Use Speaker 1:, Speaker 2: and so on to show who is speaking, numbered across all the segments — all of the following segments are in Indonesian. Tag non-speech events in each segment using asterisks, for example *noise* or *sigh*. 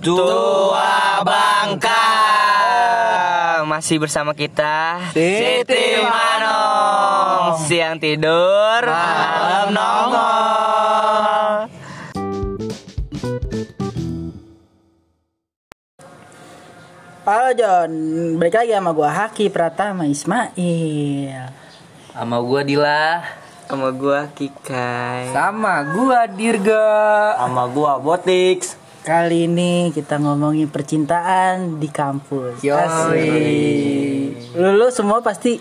Speaker 1: Tua Bangka. Masih bersama kita
Speaker 2: Siti
Speaker 1: Manong. Siang tidur Malam nongol.
Speaker 2: Halo John, balik lagi sama gua Haki Pratama Ismail.
Speaker 3: Sama gua Dila.
Speaker 1: Sama gua Kikai.
Speaker 3: Sama gua Dirga.
Speaker 4: Sama gua Botix
Speaker 2: Kali ini kita ngomongin percintaan di kampus.
Speaker 3: Yoi.
Speaker 2: Asik. Lu, lu semua pasti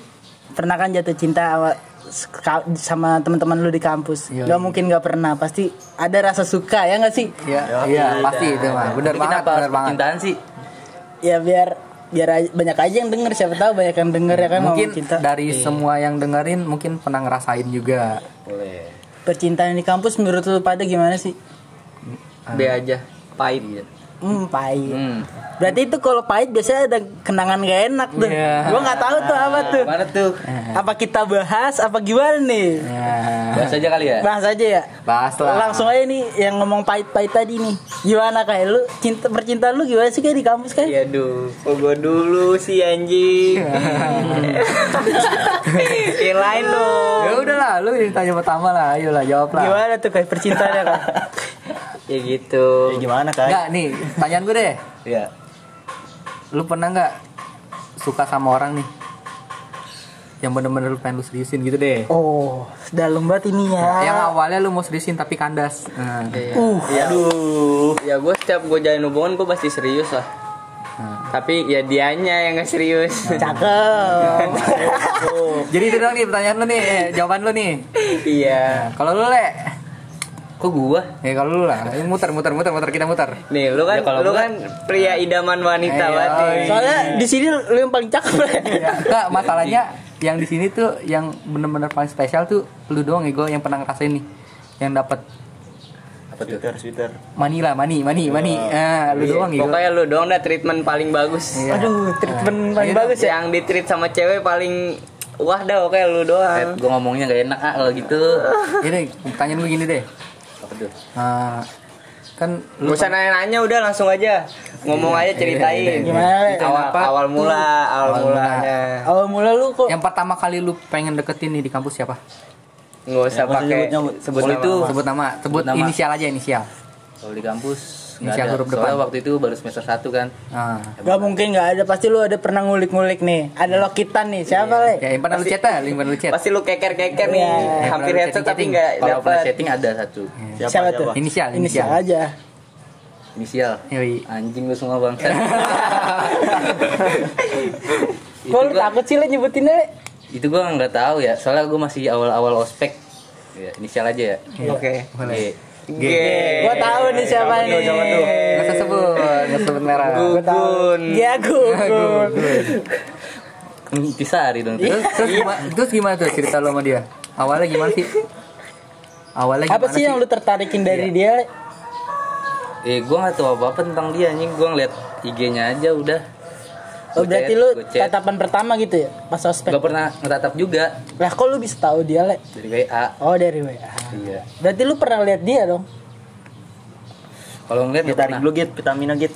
Speaker 2: pernah kan jatuh cinta sama, sama teman-teman lu di kampus.
Speaker 3: Yoi.
Speaker 2: Gak mungkin gak pernah, pasti ada rasa suka ya gak sih?
Speaker 3: Iya, iya pasti itu mah Bener
Speaker 1: Tapi
Speaker 3: banget, bener banget
Speaker 1: percintaan sih?
Speaker 2: Ya biar biar aja- banyak aja yang denger siapa tahu banyak yang denger ya kan
Speaker 3: Mungkin
Speaker 2: cinta.
Speaker 3: dari semua yang dengerin Mungkin pernah ngerasain juga
Speaker 2: Percintaan di kampus menurut lu pada gimana sih?
Speaker 1: B aja Pahit
Speaker 2: Hmm, pahit.
Speaker 1: Hmm.
Speaker 2: Berarti itu kalau pahit biasanya ada kenangan gak enak tuh.
Speaker 3: Iya.
Speaker 2: Gua nggak tahu tuh apa tuh.
Speaker 1: Mana tuh?
Speaker 2: Apa kita bahas apa gimana nih?
Speaker 3: Ya,
Speaker 1: Bahas aja kali ya?
Speaker 2: Bahas aja ya.
Speaker 3: bahas lah
Speaker 2: Langsung aja nih yang ngomong pahit-pahit tadi nih. Gimana kayak lu cinta percintaan lu gimana sih kayak di kampus kayak?
Speaker 1: Iya duh, kok gua dulu sih anjing *laughs* Yang lain dong
Speaker 3: Ya udahlah, lu yang tanya pertama lah Ayolah jawab lah
Speaker 2: Gimana tuh kayak percintaannya kan? *laughs*
Speaker 1: Ya gitu.
Speaker 4: Ya gimana kan
Speaker 3: Enggak nih, pertanyaan gue deh.
Speaker 4: Ya
Speaker 3: Lu pernah nggak suka sama orang nih? Yang bener-bener lu pengen lu seriusin gitu deh.
Speaker 2: Oh, dalam banget ini ya.
Speaker 3: Yang awalnya lu mau seriusin tapi kandas. Nah.
Speaker 2: Uh,
Speaker 1: Ya, ya gue setiap gue jalin hubungan gue pasti serius lah. Tapi ya dianya yang gak serius.
Speaker 2: cakep.
Speaker 3: Jadi itu dong nih pertanyaan lu nih, eh, jawaban lu nih.
Speaker 1: Iya.
Speaker 3: Kalau lu le
Speaker 1: Kok gua?
Speaker 3: Ya kalau lu lah, Ini muter muter muter muter kita muter.
Speaker 1: Nih, lu kan
Speaker 4: Ya, kalau
Speaker 1: lu
Speaker 4: gua-
Speaker 1: kan pria idaman wanita
Speaker 3: Ayo,
Speaker 1: banget nih.
Speaker 2: Soalnya di sini lu yang paling cakep.
Speaker 3: Ya, Enggak, masalahnya yang di sini tuh yang bener-bener paling spesial tuh lu doang ego yang pernah ngerasain nih. Yang dapat
Speaker 1: Apa tuh?
Speaker 4: Twitter Twitter
Speaker 3: money lah, money, money, money. Ah, lu doang ego.
Speaker 1: Pokoknya lu doang dah treatment paling bagus.
Speaker 3: Iya.
Speaker 2: Aduh, treatment paling
Speaker 3: Iya.
Speaker 2: bagus ya.
Speaker 1: Yang di treat sama cewek paling wah dah pokoknya lu doang.
Speaker 5: gue ngomongnya gak enak ah kalau gitu *laughs*
Speaker 3: Ini pertanyaan gue gini deh.
Speaker 5: Apa tuh
Speaker 3: Ah, kan lu
Speaker 1: usah nanya-nanya udah langsung aja ngomong aja ceritain.
Speaker 2: Gimana? Le?
Speaker 1: Awal,
Speaker 3: Kenapa
Speaker 1: awal mula, awal
Speaker 3: Awal
Speaker 1: mulanya.
Speaker 2: Awal mula lu kok
Speaker 3: yang pertama kali lu pengen deketin nih di kampus siapa?
Speaker 1: Nggak usah
Speaker 4: Ya,
Speaker 1: pakai
Speaker 4: nyebut.
Speaker 1: sebut
Speaker 5: Kalau
Speaker 1: nama.
Speaker 5: itu
Speaker 3: Sebut nama, sebut
Speaker 5: nama.
Speaker 3: inisial aja inisial.
Speaker 5: kalau di kampus
Speaker 3: Inisial
Speaker 5: ada
Speaker 3: huruf
Speaker 5: soalnya
Speaker 3: depan.
Speaker 5: waktu itu baru semester 1 kan
Speaker 3: Ah.
Speaker 2: Gak mungkin gak ada Pasti lu ada pernah ngulik-ngulik nih Ada lokitan nih Siapa le?
Speaker 3: Ya, yang pernah lu chat ya, yang pernah lu chat.
Speaker 1: Pasti lu keker-keker nih,
Speaker 2: Iya.
Speaker 1: hampir
Speaker 3: Pernah
Speaker 1: headset tapi
Speaker 3: chatting-chatting.
Speaker 1: nggak
Speaker 5: kalau chatting ada satu
Speaker 4: siapa,
Speaker 2: Siapa tuh?
Speaker 3: Inisial,
Speaker 2: Inisial
Speaker 3: inisial.
Speaker 2: aja
Speaker 5: inisial
Speaker 3: Yoi.
Speaker 5: anjing lu semua bang *laughs*
Speaker 2: Kok lu takut sih le nyebutinnya le?
Speaker 5: itu gue nggak tahu ya soalnya gue masih awal-awal ospek ya, inisial aja ya
Speaker 1: Oke.
Speaker 5: G
Speaker 1: G.
Speaker 2: Gua tahu nih siapa nih
Speaker 3: Nggak usah sebut, nggak usah sebut merah.
Speaker 2: Gua tahu
Speaker 1: Gugun.
Speaker 2: Iya Gugun *laughs*
Speaker 5: Tisari dong
Speaker 3: Terus, terus, gimana, terus gimana tuh cerita lo sama dia? Awalnya gimana sih? Awalnya gimana
Speaker 2: Apa sih yang lu tertarikin dari dia le?
Speaker 5: eh gue nggak tahu apa apa tentang dia anjing gue ngeliat IG-nya aja udah
Speaker 2: Oh berarti lu tatapan pertama gitu ya? Pas ospek
Speaker 5: Gak pernah ngetatap juga
Speaker 2: Lah kok lu bisa tahu dia le?
Speaker 5: dari WA
Speaker 2: Oh dari WA
Speaker 5: iya
Speaker 2: Berarti lu pernah lihat dia dong?
Speaker 5: kalau ngeliat gak
Speaker 4: ditarik
Speaker 5: pernah
Speaker 4: dulu git vitamina git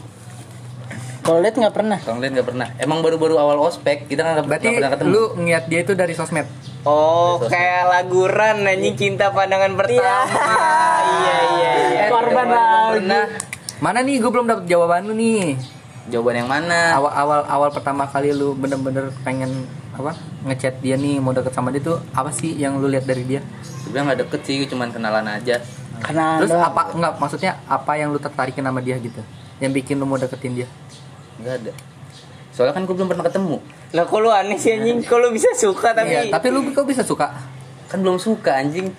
Speaker 2: Kalau lihat nggak pernah
Speaker 5: kalau ngeliat gak pernah emang baru-baru awal ospek kita nggak nggak pernah ketemu
Speaker 3: lu ngeliat dia itu dari sosmed.
Speaker 1: Oh, kayak laguran anjing cinta pandangan pertama. Iya, iya, iya.
Speaker 2: Korban
Speaker 5: Belum
Speaker 2: lagi
Speaker 3: Mana nih? Gue belum dapet jawaban lu nih.
Speaker 5: Jawaban yang mana
Speaker 3: Awal awal awal pertama kali lu bener-bener pengen apa ngechat dia nih mau deket sama dia tuh apa sih yang lu lihat dari dia?
Speaker 5: sebenarnya nggak deket sih cuman kenalan aja
Speaker 2: Karena
Speaker 3: Terus
Speaker 2: doang.
Speaker 3: apa enggak maksudnya apa yang lu tertarikin sama dia gitu? Yang bikin lu mau deketin dia?
Speaker 5: nggak ada soalnya kan gue belum pernah ketemu
Speaker 1: Lah kok lu aneh sih anjing? Kok lu bisa suka tapi
Speaker 3: Iya, tapi lu kok bisa suka?
Speaker 5: kan belum suka anjing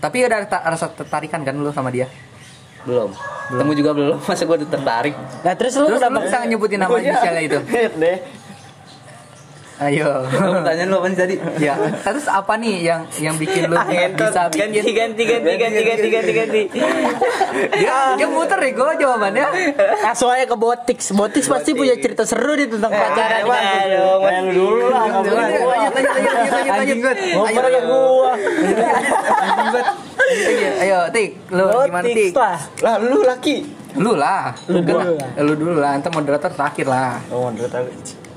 Speaker 3: Tapi ada rasa tertarikan kan lu sama dia?
Speaker 5: Belum. Ketemu juga belum *laughs* masa gue tertarik.
Speaker 2: Nah terus lu kenapa
Speaker 3: bisa nyebutin nama inisialnya itu?
Speaker 4: Deh
Speaker 3: Ayo.
Speaker 5: Pertanyaan lu apa nih tadi?
Speaker 3: ya. Terus apa nih yang yang bikin lu bisa
Speaker 1: ganti
Speaker 3: bikin
Speaker 1: ganti ganti ganti ganti ganti ganti
Speaker 3: dia, dia muter nih gue jawabannya.
Speaker 2: Langsung aja ke Botix. Botix pasti punya cerita seru nih tentang pacaran.
Speaker 1: Aduh,
Speaker 4: Main lu dulu lah,
Speaker 3: lanjut, lanjut,
Speaker 5: Anjing
Speaker 3: lanjut.
Speaker 5: gue.
Speaker 4: Ngoper ke gua.
Speaker 3: Ayo, Tik, lu gimana Tik?
Speaker 2: Botix lah.
Speaker 4: Lu laki.
Speaker 3: Lu lah.
Speaker 2: Lu
Speaker 3: Kan-
Speaker 2: dulu lah.
Speaker 3: Lu dulu lah, ntar moderator terakhir lah.
Speaker 4: Oh, aku.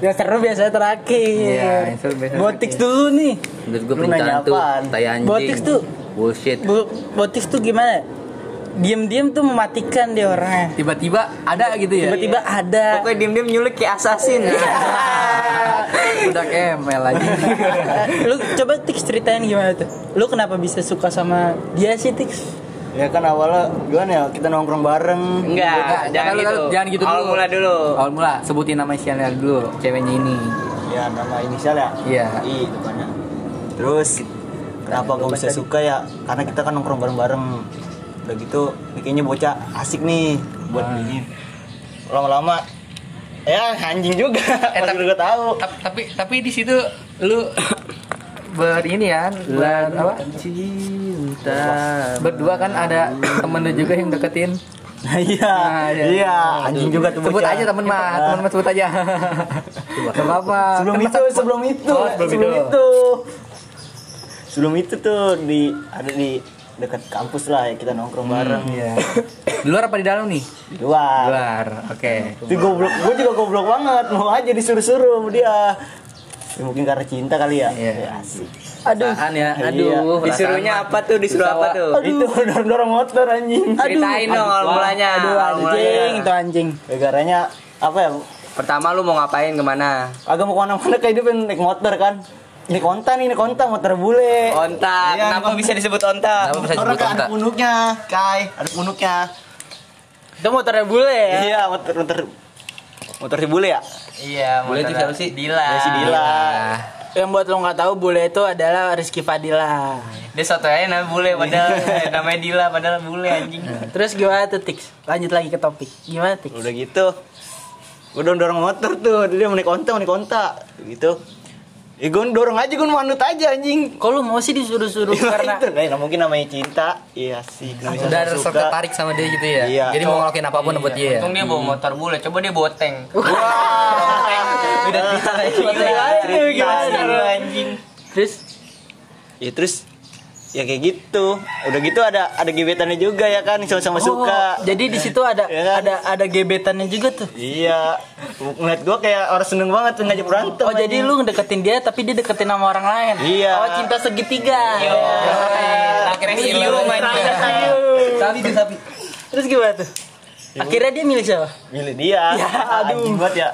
Speaker 2: Yang seru biasanya terakhir.
Speaker 3: Iya, yang seru biasanya
Speaker 2: Botix
Speaker 3: terakhir.
Speaker 2: dulu nih.
Speaker 5: Menurut gue perencanaan tuh tai anjing.
Speaker 2: Botix tuh.
Speaker 5: Bullshit.
Speaker 2: Bu- Botix tuh gimana? Diam-diam tuh mematikan dia orangnya.
Speaker 3: Tiba-tiba ada gitu ya.
Speaker 2: Tiba-tiba ada.
Speaker 1: pokoknya diem nyulik kayak assassin *laughs*
Speaker 3: Udah ML aja. *laughs*
Speaker 2: lu coba Tix ceritain gimana tuh? Lu kenapa bisa suka sama dia sih Tix?
Speaker 4: Ya kan awalnya gimana ya kita nongkrong bareng.
Speaker 1: enggak jangan gitu
Speaker 3: jangan gitu
Speaker 1: awal
Speaker 3: dulu.
Speaker 1: mula dulu
Speaker 3: Awal mula sebutin nama inisialnya dulu, ceweknya ini.
Speaker 4: Ya nama inisial ya.
Speaker 3: Iya.
Speaker 4: I depannya. Terus kenapa gue bisa suka ya? Karena kita kan nongkrong bareng-bareng. Udah gitu, kayaknya bocah asik nih buat bikin. Lama-lama ya anjing juga. Eh,
Speaker 3: tapi-
Speaker 4: gue tahu.
Speaker 3: Ta- Tapi tapi di situ lu ber ini ya, ber apa?
Speaker 5: Cinta.
Speaker 3: Berdua kan ada temen lu juga yang deketin.
Speaker 4: Nah, iya.
Speaker 3: Nah, iya.
Speaker 4: iya, anjing juga tuh
Speaker 3: Sebut aja temen mah, temen mah sebut aja. Gak apa-apa.
Speaker 4: Sebelum
Speaker 3: Kan
Speaker 4: itu,
Speaker 3: masa-
Speaker 4: sebelum itu,
Speaker 3: Oh, sebelum
Speaker 4: sebelum
Speaker 3: itu.
Speaker 4: itu. Sebelum itu tuh di ada di dekat kampus lah ya kita nongkrong bareng.
Speaker 3: Iya. Di luar apa di dalam nih?
Speaker 4: Di luar.
Speaker 3: Luar. Oke.
Speaker 4: Itu goblok, gue juga goblok banget. Mau aja disuruh-suruh dia. Ya, mungkin karena cinta kali ya.
Speaker 3: Iya.
Speaker 4: Ya, asik.
Speaker 5: Aduh. ya. Aduh.
Speaker 1: Iya. disuruhnya apa tuh disuruh apa tuh
Speaker 4: Itu dorong-dorong motor anjing.
Speaker 1: ceritain dong awal mulanya
Speaker 2: Aduh
Speaker 1: awal mulanya.
Speaker 2: anjing itu anjing.
Speaker 4: Negaranya apa ya?
Speaker 1: pertama lu mau ngapain ke mana
Speaker 4: Agak mau ke mana-mana kayak dia pengen naik motor kan. Ini konta nih, ini konta motor bule.
Speaker 1: onta
Speaker 4: Iya,
Speaker 1: kenapa bisa disebut onta
Speaker 5: Kenapa bisa disebut onta?
Speaker 4: ada punuknya, Kai, ada punuknya.
Speaker 2: Itu motornya bule ya.
Speaker 4: Iya, motor motor motor si bule ya?
Speaker 1: Iya
Speaker 5: Boleh itu siapa sih?
Speaker 1: Dila
Speaker 4: Ya, si Dila.
Speaker 2: Yang buat lo nggak tahu bule itu adalah Rizky Fadila.
Speaker 1: dia soto aja namanya bule padahal *laughs* namanya Dila padahal bule anjing
Speaker 2: Terus gimana tuh Tix? Lanjut lagi ke topik. Gimana Tix?
Speaker 4: Udah gitu. Gue dorong, motor tuh, dia mau naik konta, mau naik konta. Gitu. Ya gue dorong aja, gue manut aja anjing.
Speaker 2: Kok lu mau sih disuruh-suruh karena
Speaker 4: itu, nah, mungkin namanya cinta. Iya sih, bisa
Speaker 3: Udah
Speaker 4: suka.
Speaker 3: resep tertarik sama dia gitu ya.
Speaker 4: Iya.
Speaker 3: Jadi mau ngelakuin apa pun buat dia. ya?
Speaker 1: untung dia bawa motor bule coba dia bawa tank
Speaker 4: Udah cerita kayak gitu.
Speaker 1: Aduh, gimana anjing
Speaker 2: terus
Speaker 4: Ya terus ya kayak gitu. Udah gitu ada ada gebetannya juga ya kan, sama-sama suka.
Speaker 2: Oh, jadi di situ ada
Speaker 4: Iya kan?
Speaker 2: ada ada gebetannya juga tuh.
Speaker 4: Iya, ngeliat gue kayak orang seneng banget ngajak berantem.
Speaker 2: Oh jadi
Speaker 4: anjing.
Speaker 2: lu deketin dia tapi dia deketin sama orang lain.
Speaker 4: Iya.
Speaker 2: Oh cinta segitiga.
Speaker 1: akhirnya hiu
Speaker 3: Tapi tapi
Speaker 2: Terus gimana tuh? Akhirnya dia milih siapa?
Speaker 4: milih dia. *laughs*
Speaker 2: Ya, aduh.
Speaker 4: Anjing banget ya.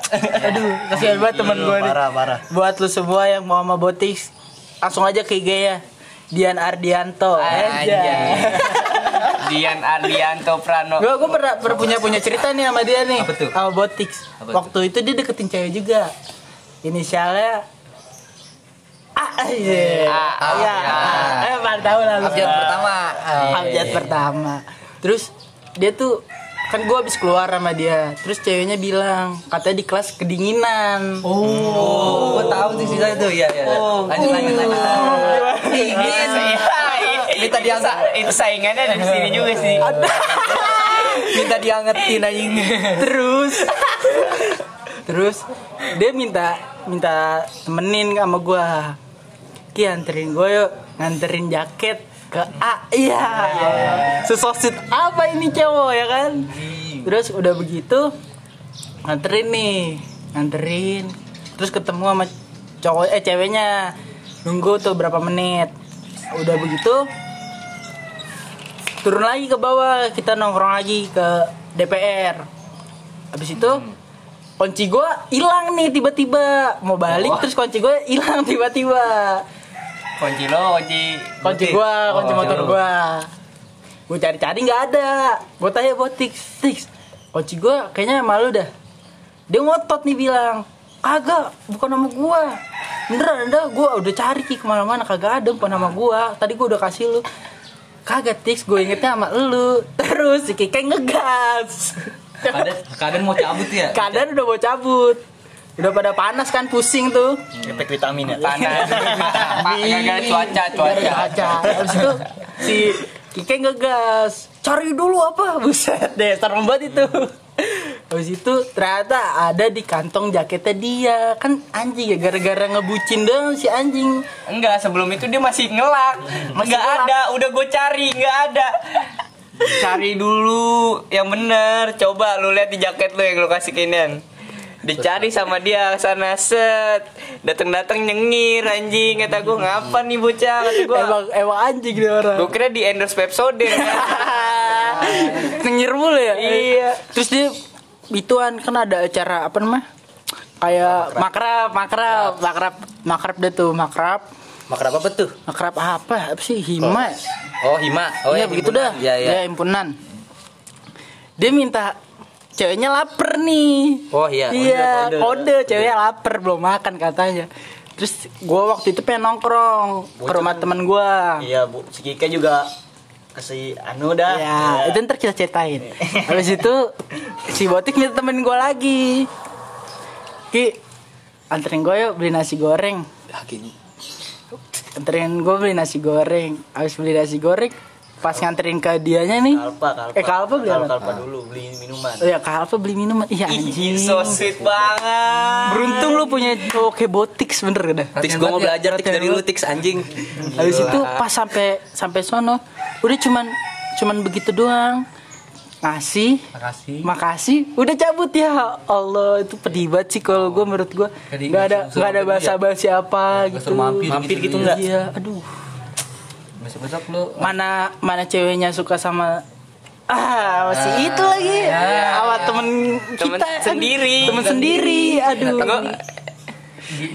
Speaker 2: Aduh, kasihan banget teman gue nih.
Speaker 4: Parah, parah.
Speaker 2: Buat lu semua yang mau sama Botix, langsung aja ke IG ya. Dian Ardianto.
Speaker 1: Anjay. *laughs* Dian Ardianto Prano
Speaker 2: Gue gue pernah, pernah punya punya cerita nih sama dia nih.
Speaker 3: Apa tuh?
Speaker 2: Sama Botix.
Speaker 3: Apa
Speaker 2: Waktu itu dia deketin cewek juga. Inisialnya Ah, iya.
Speaker 1: Ah, ah,
Speaker 2: Iya.
Speaker 1: ya.
Speaker 2: Eh, tahu lah.
Speaker 3: Abjad pertama.
Speaker 2: Abjad pertama. Terus dia tuh kan gue habis keluar sama dia. Terus ceweknya bilang katanya di kelas kedinginan.
Speaker 3: Oh, gua tahu tuh sisa itu. Iya, iya. iya. Lanjut lanjut lanjut.
Speaker 1: Dingin
Speaker 3: Minta diangkat.
Speaker 1: Itu saingannya ada di sini juga sih
Speaker 3: Minta diangetin anjing.
Speaker 2: terus terus dia minta minta temenin sama gua Ki anterin gue yuk nganterin jaket ke A iya. Sesosit apa ini cowok ya kan? Terus udah begitu nganterin nih nganterin. Terus ketemu sama cowok eh ceweknya. Nunggu tuh berapa menit. Udah begitu turun lagi ke bawah. Kita nongkrong lagi ke DPR habis itu kunci gua hilang nih tiba-tiba. Mau balik terus kunci gua hilang *laughs* tiba-tiba
Speaker 1: Kunci lo, kunci
Speaker 2: kunci gua kunci
Speaker 3: Oh,
Speaker 2: motor gua. Gua cari-cari nggak ada. Gua tanya buat Tix Tix kunci gua kayaknya malu dah. Dia ngotot nih bilang kagak bukan nama gua. Beneran ada. Gua udah cari Ki ke mana-mana. Kagak ada bukan nama gua. Tadi gua udah kasih lu. Kagak Tix gue ingetnya sama lu. *laughs* Terus si Kike ngegas.
Speaker 3: Kadang kadang mau cabut ya.
Speaker 2: keadaan udah mau cabut udah pada panas kan pusing tuh
Speaker 4: efek vitamin ya
Speaker 5: panas gara-gara cuaca cuaca
Speaker 2: Kaca. Habis itu si Kike ngegas. Cari dulu apa? *laughs* Buset deh, serem banget itu. Habis itu ternyata ada di kantong jaketnya dia. Kan anjing ya gara-gara ngebucin doang si anjing.
Speaker 1: Enggak, sebelum itu dia masih ngelak. Enggak ada, udah gue cari, enggak ada. Cari dulu yang bener. Coba lu lihat di jaket lu yang lu kasih kinian. Dicari sama dia sana set. Datang-datang nyengir anjing kata gue ngapa nih bocah kata gue.
Speaker 2: Emang emang anjing dia orang.
Speaker 1: Gue kira di endorse Pepsodent. *laughs*
Speaker 2: Nengir mulu ya.
Speaker 1: Iya.
Speaker 2: Terus dia ituan kan ada acara apa namanya? Kayak makrab, makrab, makrab, makrab deh tuh, makrab.
Speaker 5: makan apa tuh
Speaker 2: Makrab apa? Apa sih? Hima.
Speaker 5: oh hima oh
Speaker 2: iya
Speaker 5: ya,
Speaker 2: begitu dah.
Speaker 5: ya ya
Speaker 2: Ya, himpunan. Dia minta ceweknya lapar nih.
Speaker 5: oh iya
Speaker 2: Iya, kode, ceweknya lapar belum makan katanya. Terus gua waktu itu pengen nongkrong ke rumah temen gua.
Speaker 4: iya bu si Kike juga kasih anu dah
Speaker 2: Ya, itu ntar kita ceritain. Habis itu si Botik minta temen gua lagi. Ki, anterin gue yuk beli nasi goreng. Anterin gue beli nasi goreng. Habis beli nasi goreng, pas nganterin ke dianya nih.
Speaker 4: kalpa kalpa
Speaker 2: Eh, kalpa beli
Speaker 4: kalpa, kalpa dulu beli minuman
Speaker 2: Oh ya, kalpa beli minuman. Iya anjing.
Speaker 1: so sweet banget.
Speaker 2: Beruntung lu punya cowok kayak Botik bener dah.
Speaker 5: Tix gue mau belajar Tix dari lu Tix anjing
Speaker 2: Habis itu pas sampai sampai sono, udah cuman cuman begitu doang. Ngasih,
Speaker 3: Makasih.
Speaker 2: makasih, udah cabut ya Allah itu pedih banget sih kalau gue menurut gue nggak ada nggak ada
Speaker 3: mampir
Speaker 2: bahasa basi apa
Speaker 3: Nggak
Speaker 2: gitu
Speaker 3: mampir
Speaker 5: Mampir gitu
Speaker 3: gitu
Speaker 5: nggak?
Speaker 2: iya aduh
Speaker 3: Besok besok lu
Speaker 2: mana mana ceweknya suka sama ah masih itu lagi awal temen
Speaker 1: Temen
Speaker 2: kita
Speaker 1: sendiri.
Speaker 2: temen sendiri aduh
Speaker 1: Gua-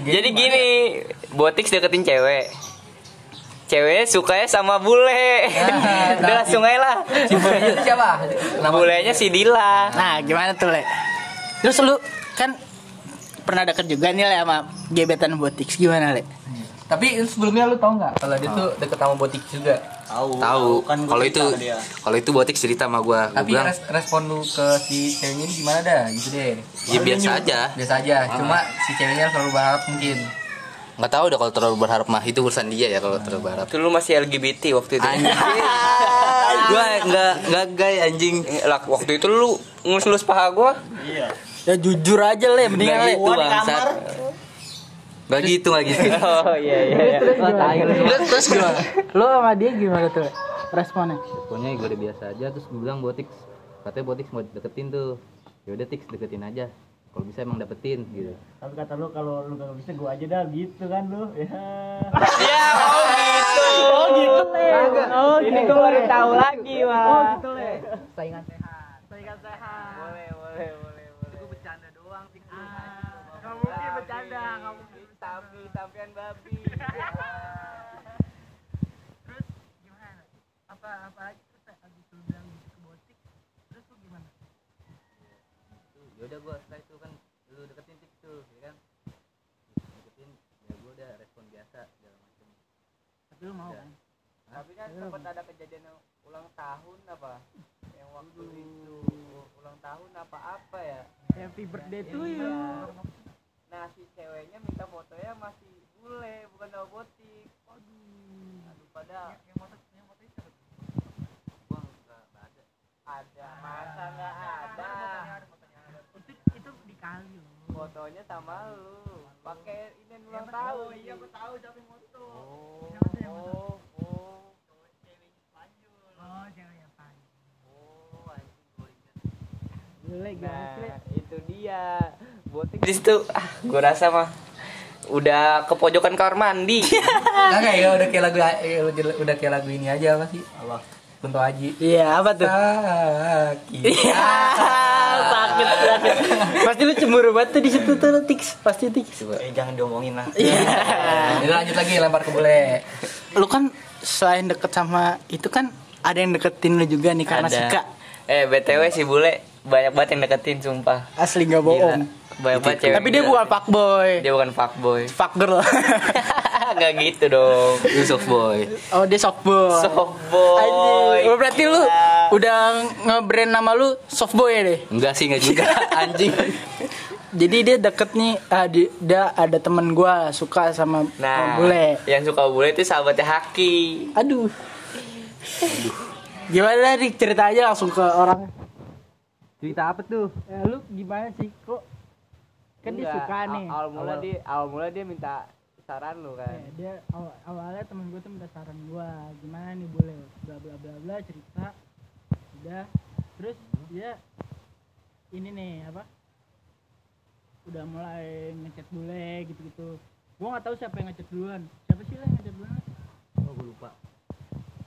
Speaker 1: Jadi gini, Botix deketin cewek. Ceweknya sukanya sama bule. Udah langsung aja lah.
Speaker 3: si bulenya siapa? Nama
Speaker 1: Bulenya si Dila.
Speaker 2: nah gimana tuh le terus lu kan pernah deket juga nih le sama gebetan Botix gimana le
Speaker 3: Tapi sebelumnya lu tau nggak kalau dia tuh deket sama Botik juga.
Speaker 4: tahu.
Speaker 5: Tahu.
Speaker 4: Kan gua
Speaker 5: kalau itu kalau itu Botix cerita sama gua. Gua
Speaker 3: Tapi
Speaker 5: bilang
Speaker 3: res- respon lu ke si ceweknya ini gimana dah? Gitu deh.
Speaker 5: ya biasa aja.
Speaker 3: Biasa aja, cuma si ceweknya selalu berharap mungkin.
Speaker 5: nggak tahu udah kalau terlalu berharap mah. Itu urusan dia ya kalau terlalu berharap.
Speaker 1: Itu lu masih LGBT waktu itu.
Speaker 5: anjing. *laughs* Gua nggak nggak gay anjing.
Speaker 1: Lah, waktu itu lu ngelus-ngelus paha gua.
Speaker 4: iya.
Speaker 2: Ya jujur aja le. Mendingan le.
Speaker 5: gitu bangsat gitu nggak gitu
Speaker 1: Oh iya iya. iya.
Speaker 2: terus terus gimana lu sama dia gimana tuh responnya
Speaker 6: pokoknya gue udah biasa aja terus gue bilang buat Tix katanya buat Tix mau deketin tuh yaudah Tix deketin aja kalau bisa emang dapetin gitu
Speaker 7: Tapi kata lu kalau lu gak bisa gua aja dah gitu kan lu. Ya. *laughs*
Speaker 1: Ya, oh gitu. Oh gitu, Le. Oh, ini gua baru tahu lagi, Wah. Oh gitu, Le.
Speaker 7: Saingan sehat. Saingan sehat.
Speaker 1: Boleh, boleh, boleh, boleh.
Speaker 7: Gue bercanda doang sih. Enggak mungkin bercanda, enggak mungkin.
Speaker 1: Tapi, sampean babi. *laughs*
Speaker 7: Terus gimana? Apa apa lagi terus habis lu bilang gitu ke botik. Terus lu gimana?
Speaker 6: yaudah gue setelah itu kan lu deketin Tix tuh ya kan deketin ya gue udah respon biasa segala macem
Speaker 7: Tapi lu mau kan?
Speaker 1: Tapi kan sempat ada kejadian yang ulang tahun apa? Yang waktu itu ulang tahun apa-apa ya?
Speaker 7: Happy birthday to you.
Speaker 1: Nah, si ceweknya minta fotonya masih bule, bukan sama botik. Aduh. Aduh, pada yang foto yang foto itu
Speaker 6: gue nggak nggak ada
Speaker 1: ada, masa nggak ada?
Speaker 7: Itu itu dikali lu.
Speaker 1: Fotonya sama lu. Pakai ini ulang tahun. Oh iya, gua tahu siapa yang foto. Oh, oh, oh.
Speaker 7: Oh, cewek yang.
Speaker 1: Oh, anjing gua ingat. Nah, itu dia. Botik di situ, ah, gua rasa mah udah ke pojokan kamar mandi.
Speaker 3: Kagak ya udah kayak lagu eh, udah kayak lagu ini aja apa sih? Apa? Kunto Aji.
Speaker 2: iya apa tuh
Speaker 3: Sakit.
Speaker 2: Iya, sakit sakit. Pasti lu cemburu banget tuh di situ tuh Tix, pasti Tix.
Speaker 4: eh jangan diomongin lah
Speaker 2: Iya.
Speaker 3: Jadi lanjut lagi lempar ke bule.
Speaker 2: Lu kan selain deket sama itu kan ada yang deketin lu juga nih karena
Speaker 1: Ada.
Speaker 2: suka.
Speaker 1: Eh, BTW si bule banyak banget yang deketin sumpah.
Speaker 2: Asli nggak
Speaker 1: Gila. Banyak banget cewek.
Speaker 2: Tapi dia
Speaker 1: gila.
Speaker 2: bukan fuckboy.
Speaker 1: dia bukan fuckboy.
Speaker 2: Fuck girl. *laughs*
Speaker 1: Enggak gitu dong.
Speaker 5: Yusuf boy
Speaker 2: oh, dia softboy.
Speaker 1: Softboy.
Speaker 2: Anjing. Oh, berarti lu udah nge-brand nama lu softboy ya deh.
Speaker 5: enggak sih enggak juga *laughs* anjing
Speaker 2: jadi dia deket nih ah, di- dia ada temen gua suka sama
Speaker 1: Nah,
Speaker 2: bule
Speaker 1: yang suka bule itu sahabatnya Haki.
Speaker 2: aduh gimana nih cerita aja langsung ke orang
Speaker 6: Cerita apa tuh?
Speaker 2: ya, lu gimana sih kok kan dia suka nih.
Speaker 1: Awal mula dia awal mula dia minta saran lu kan.
Speaker 2: Ya, dia awal, awalnya temen gue tuh minta saran gue gimana nih boleh bla bla bla bla cerita? Udah terus dia ini nih apa? Udah mulai ngechat bule gitu gitu gue nggak tahu siapa yang ngechat duluan. Siapa sih lah yang ngechat duluan?
Speaker 6: Oh, gue lupa.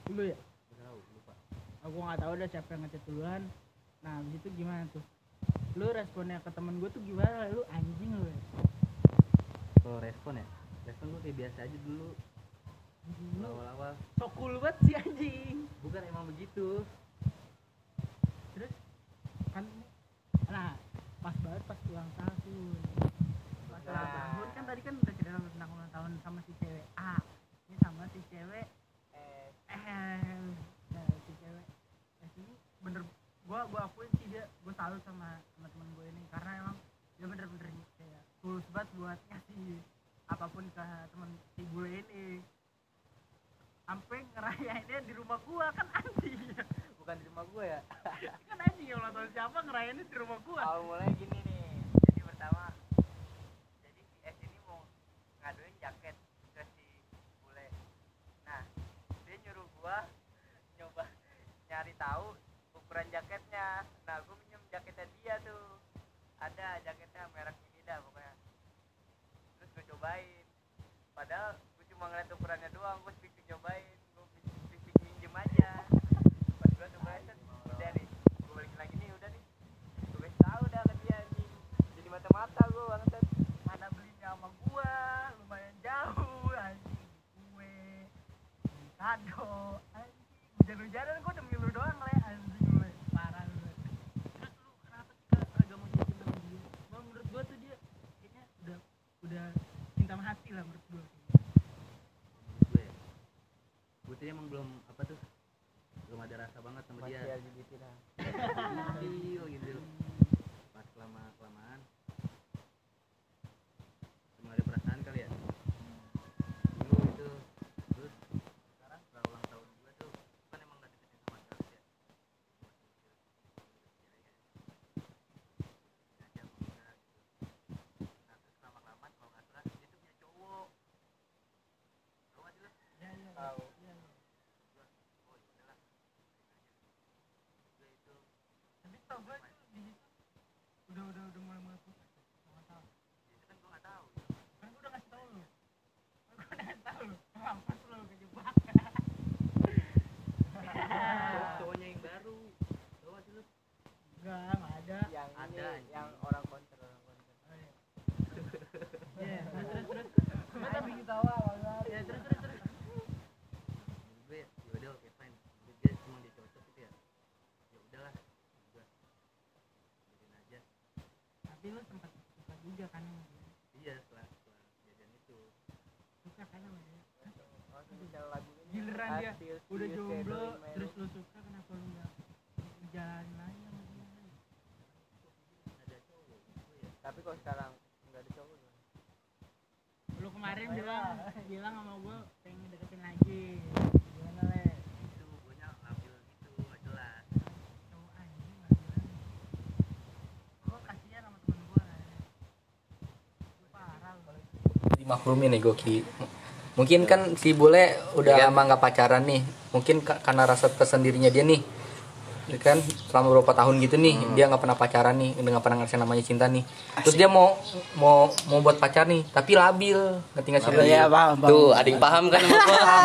Speaker 2: dulu ya?
Speaker 6: Tahu, lupa.
Speaker 2: aku nggak tahu udah siapa yang ngechat duluan. Nah habis itu gimana tuh lu responnya ke temen gue tuh gimana? Lu anjing lu ya.
Speaker 6: Kalau respon ya, respon gue kayak biasa aja dulu. Awal-awal.
Speaker 2: so cool banget sih anjing.
Speaker 6: Bukan emang begitu.
Speaker 2: terus? Kan nah pas banget pas ulang tahun pas ulang tahun kan tadi kan udah cerita tentang ulang tahun sama si cewek A. Ini sama si cewek eh nah si cewek eh ini bener gua gua akuin salut sama sama teman gue ini karena emang dia bener-bener kayak tulus banget buat ngasih apa pun ke teman si bule ini sampai ngerayainnya di rumah gua kan anjing
Speaker 1: Bukan di rumah gue ya. *laughs*
Speaker 2: kan anjing ya ulang tahun siapa ngerayainnya di rumah gua
Speaker 1: Awal mulai gini nih. Jadi pertama jadi si S ini mau ngaduin jaket ke si bule. Nah, dia nyuruh gua nyoba nyari tahu ukuran jaketnya. Nah, minjem jaketnya dia tuh. Ada jaketnya merek ini dah pokoknya. Terus gue cobain. Padahal gue cuma ngeliat ukurannya doang, gue speak nyobain, gue speak minjem aja. Pas gue cobain udah nih, gue balikin lagi nih, udah nih. Gue kasih tahu dah ke dia anjing. Jadi mata-mata gue bangsat.
Speaker 2: mana belinya sama gua lumayan jauh anjing beli kado anjing hujan-hujanan gua demi lu doang le parah lu Le. terus lu kenapa sih kagak kagak mau jadi sama dia Gua menurut gua tuh dia kayaknya udah udah cinta hati lah menurut gua
Speaker 6: Menurut gue ya. Tuh emang belum apa tuh belum ada rasa banget sama dia.
Speaker 1: LGBT.
Speaker 6: Kecil gitu. Pas lama kelamaan cuma ada perasaan kali ya. Dulu itu terus sekarang setelah ulang tahun gue tuh kan emang gak deketin sama sekali ya. Ngajak enggak gitu. Nah terus lama kelamaan kalau nggak salah dia tuh punya cowok. Tahu nggak sih lu?
Speaker 1: Tahu.
Speaker 6: Oh ya udahlah. Gue itu
Speaker 2: tapi tau tuh di situ udah udah udah mulai mulai putus nggak salah
Speaker 6: itu kan gue nggak tahu.
Speaker 2: kan gua udah ngasih tau lu kan gua udah ngasih tau lu mampus lu kejebak
Speaker 6: Cowok- cowoknya yang baru. Tahu nggak sih lu?
Speaker 2: enggak enggak ada
Speaker 1: Yang
Speaker 6: Ada,
Speaker 1: yang orang konser orang konser.
Speaker 2: Iya, terus terus terus. Gua tapi ketawa Ya terus terus terus.
Speaker 6: Menurut gue ya udah oke fine. Menurut dia cuma dia cocok gitu ya. Ya udahlah. Gue biarin aja.
Speaker 2: Tapi lu sempat suka juga kan sama dia.
Speaker 6: Iya setelah setelah kejadian itu.
Speaker 2: Suka kan sama dia.
Speaker 1: Oh, itu misalnya lagu ini.
Speaker 2: Giliran dia udah jomblo terus lu suka kenapa lu enggak jalanin aja sama dia?
Speaker 6: Ada cowok gitu ya.
Speaker 1: Tapi kalau sekarang nggak ada cowok gimana?
Speaker 2: Lu kemarin bilang bilang sama gua pengen deketin lagi. Gimana le?
Speaker 6: Itu gue ngambil gitu nggak jelas.
Speaker 2: Cowok anjing nggak bilang. Gua kasihan sama temen gua. Gua parah lu.
Speaker 3: Dimaklumin nih Goki mungkin kan si bule udah
Speaker 1: Iya.
Speaker 3: lama nggak pacaran nih. Mungkin ka- karena rasa tersendirinya dia nih Ya kan selama beberapa tahun gitu nih
Speaker 1: Hmm.
Speaker 3: dia nggak pernah pacaran nih udah nggak pernah ngerasain namanya cinta nih terus dia mau mau mau buat pacar nih tapi labil ngerti nggak sih?
Speaker 2: Iya, paham, paham.
Speaker 5: Tuh, ada yang paham kan sama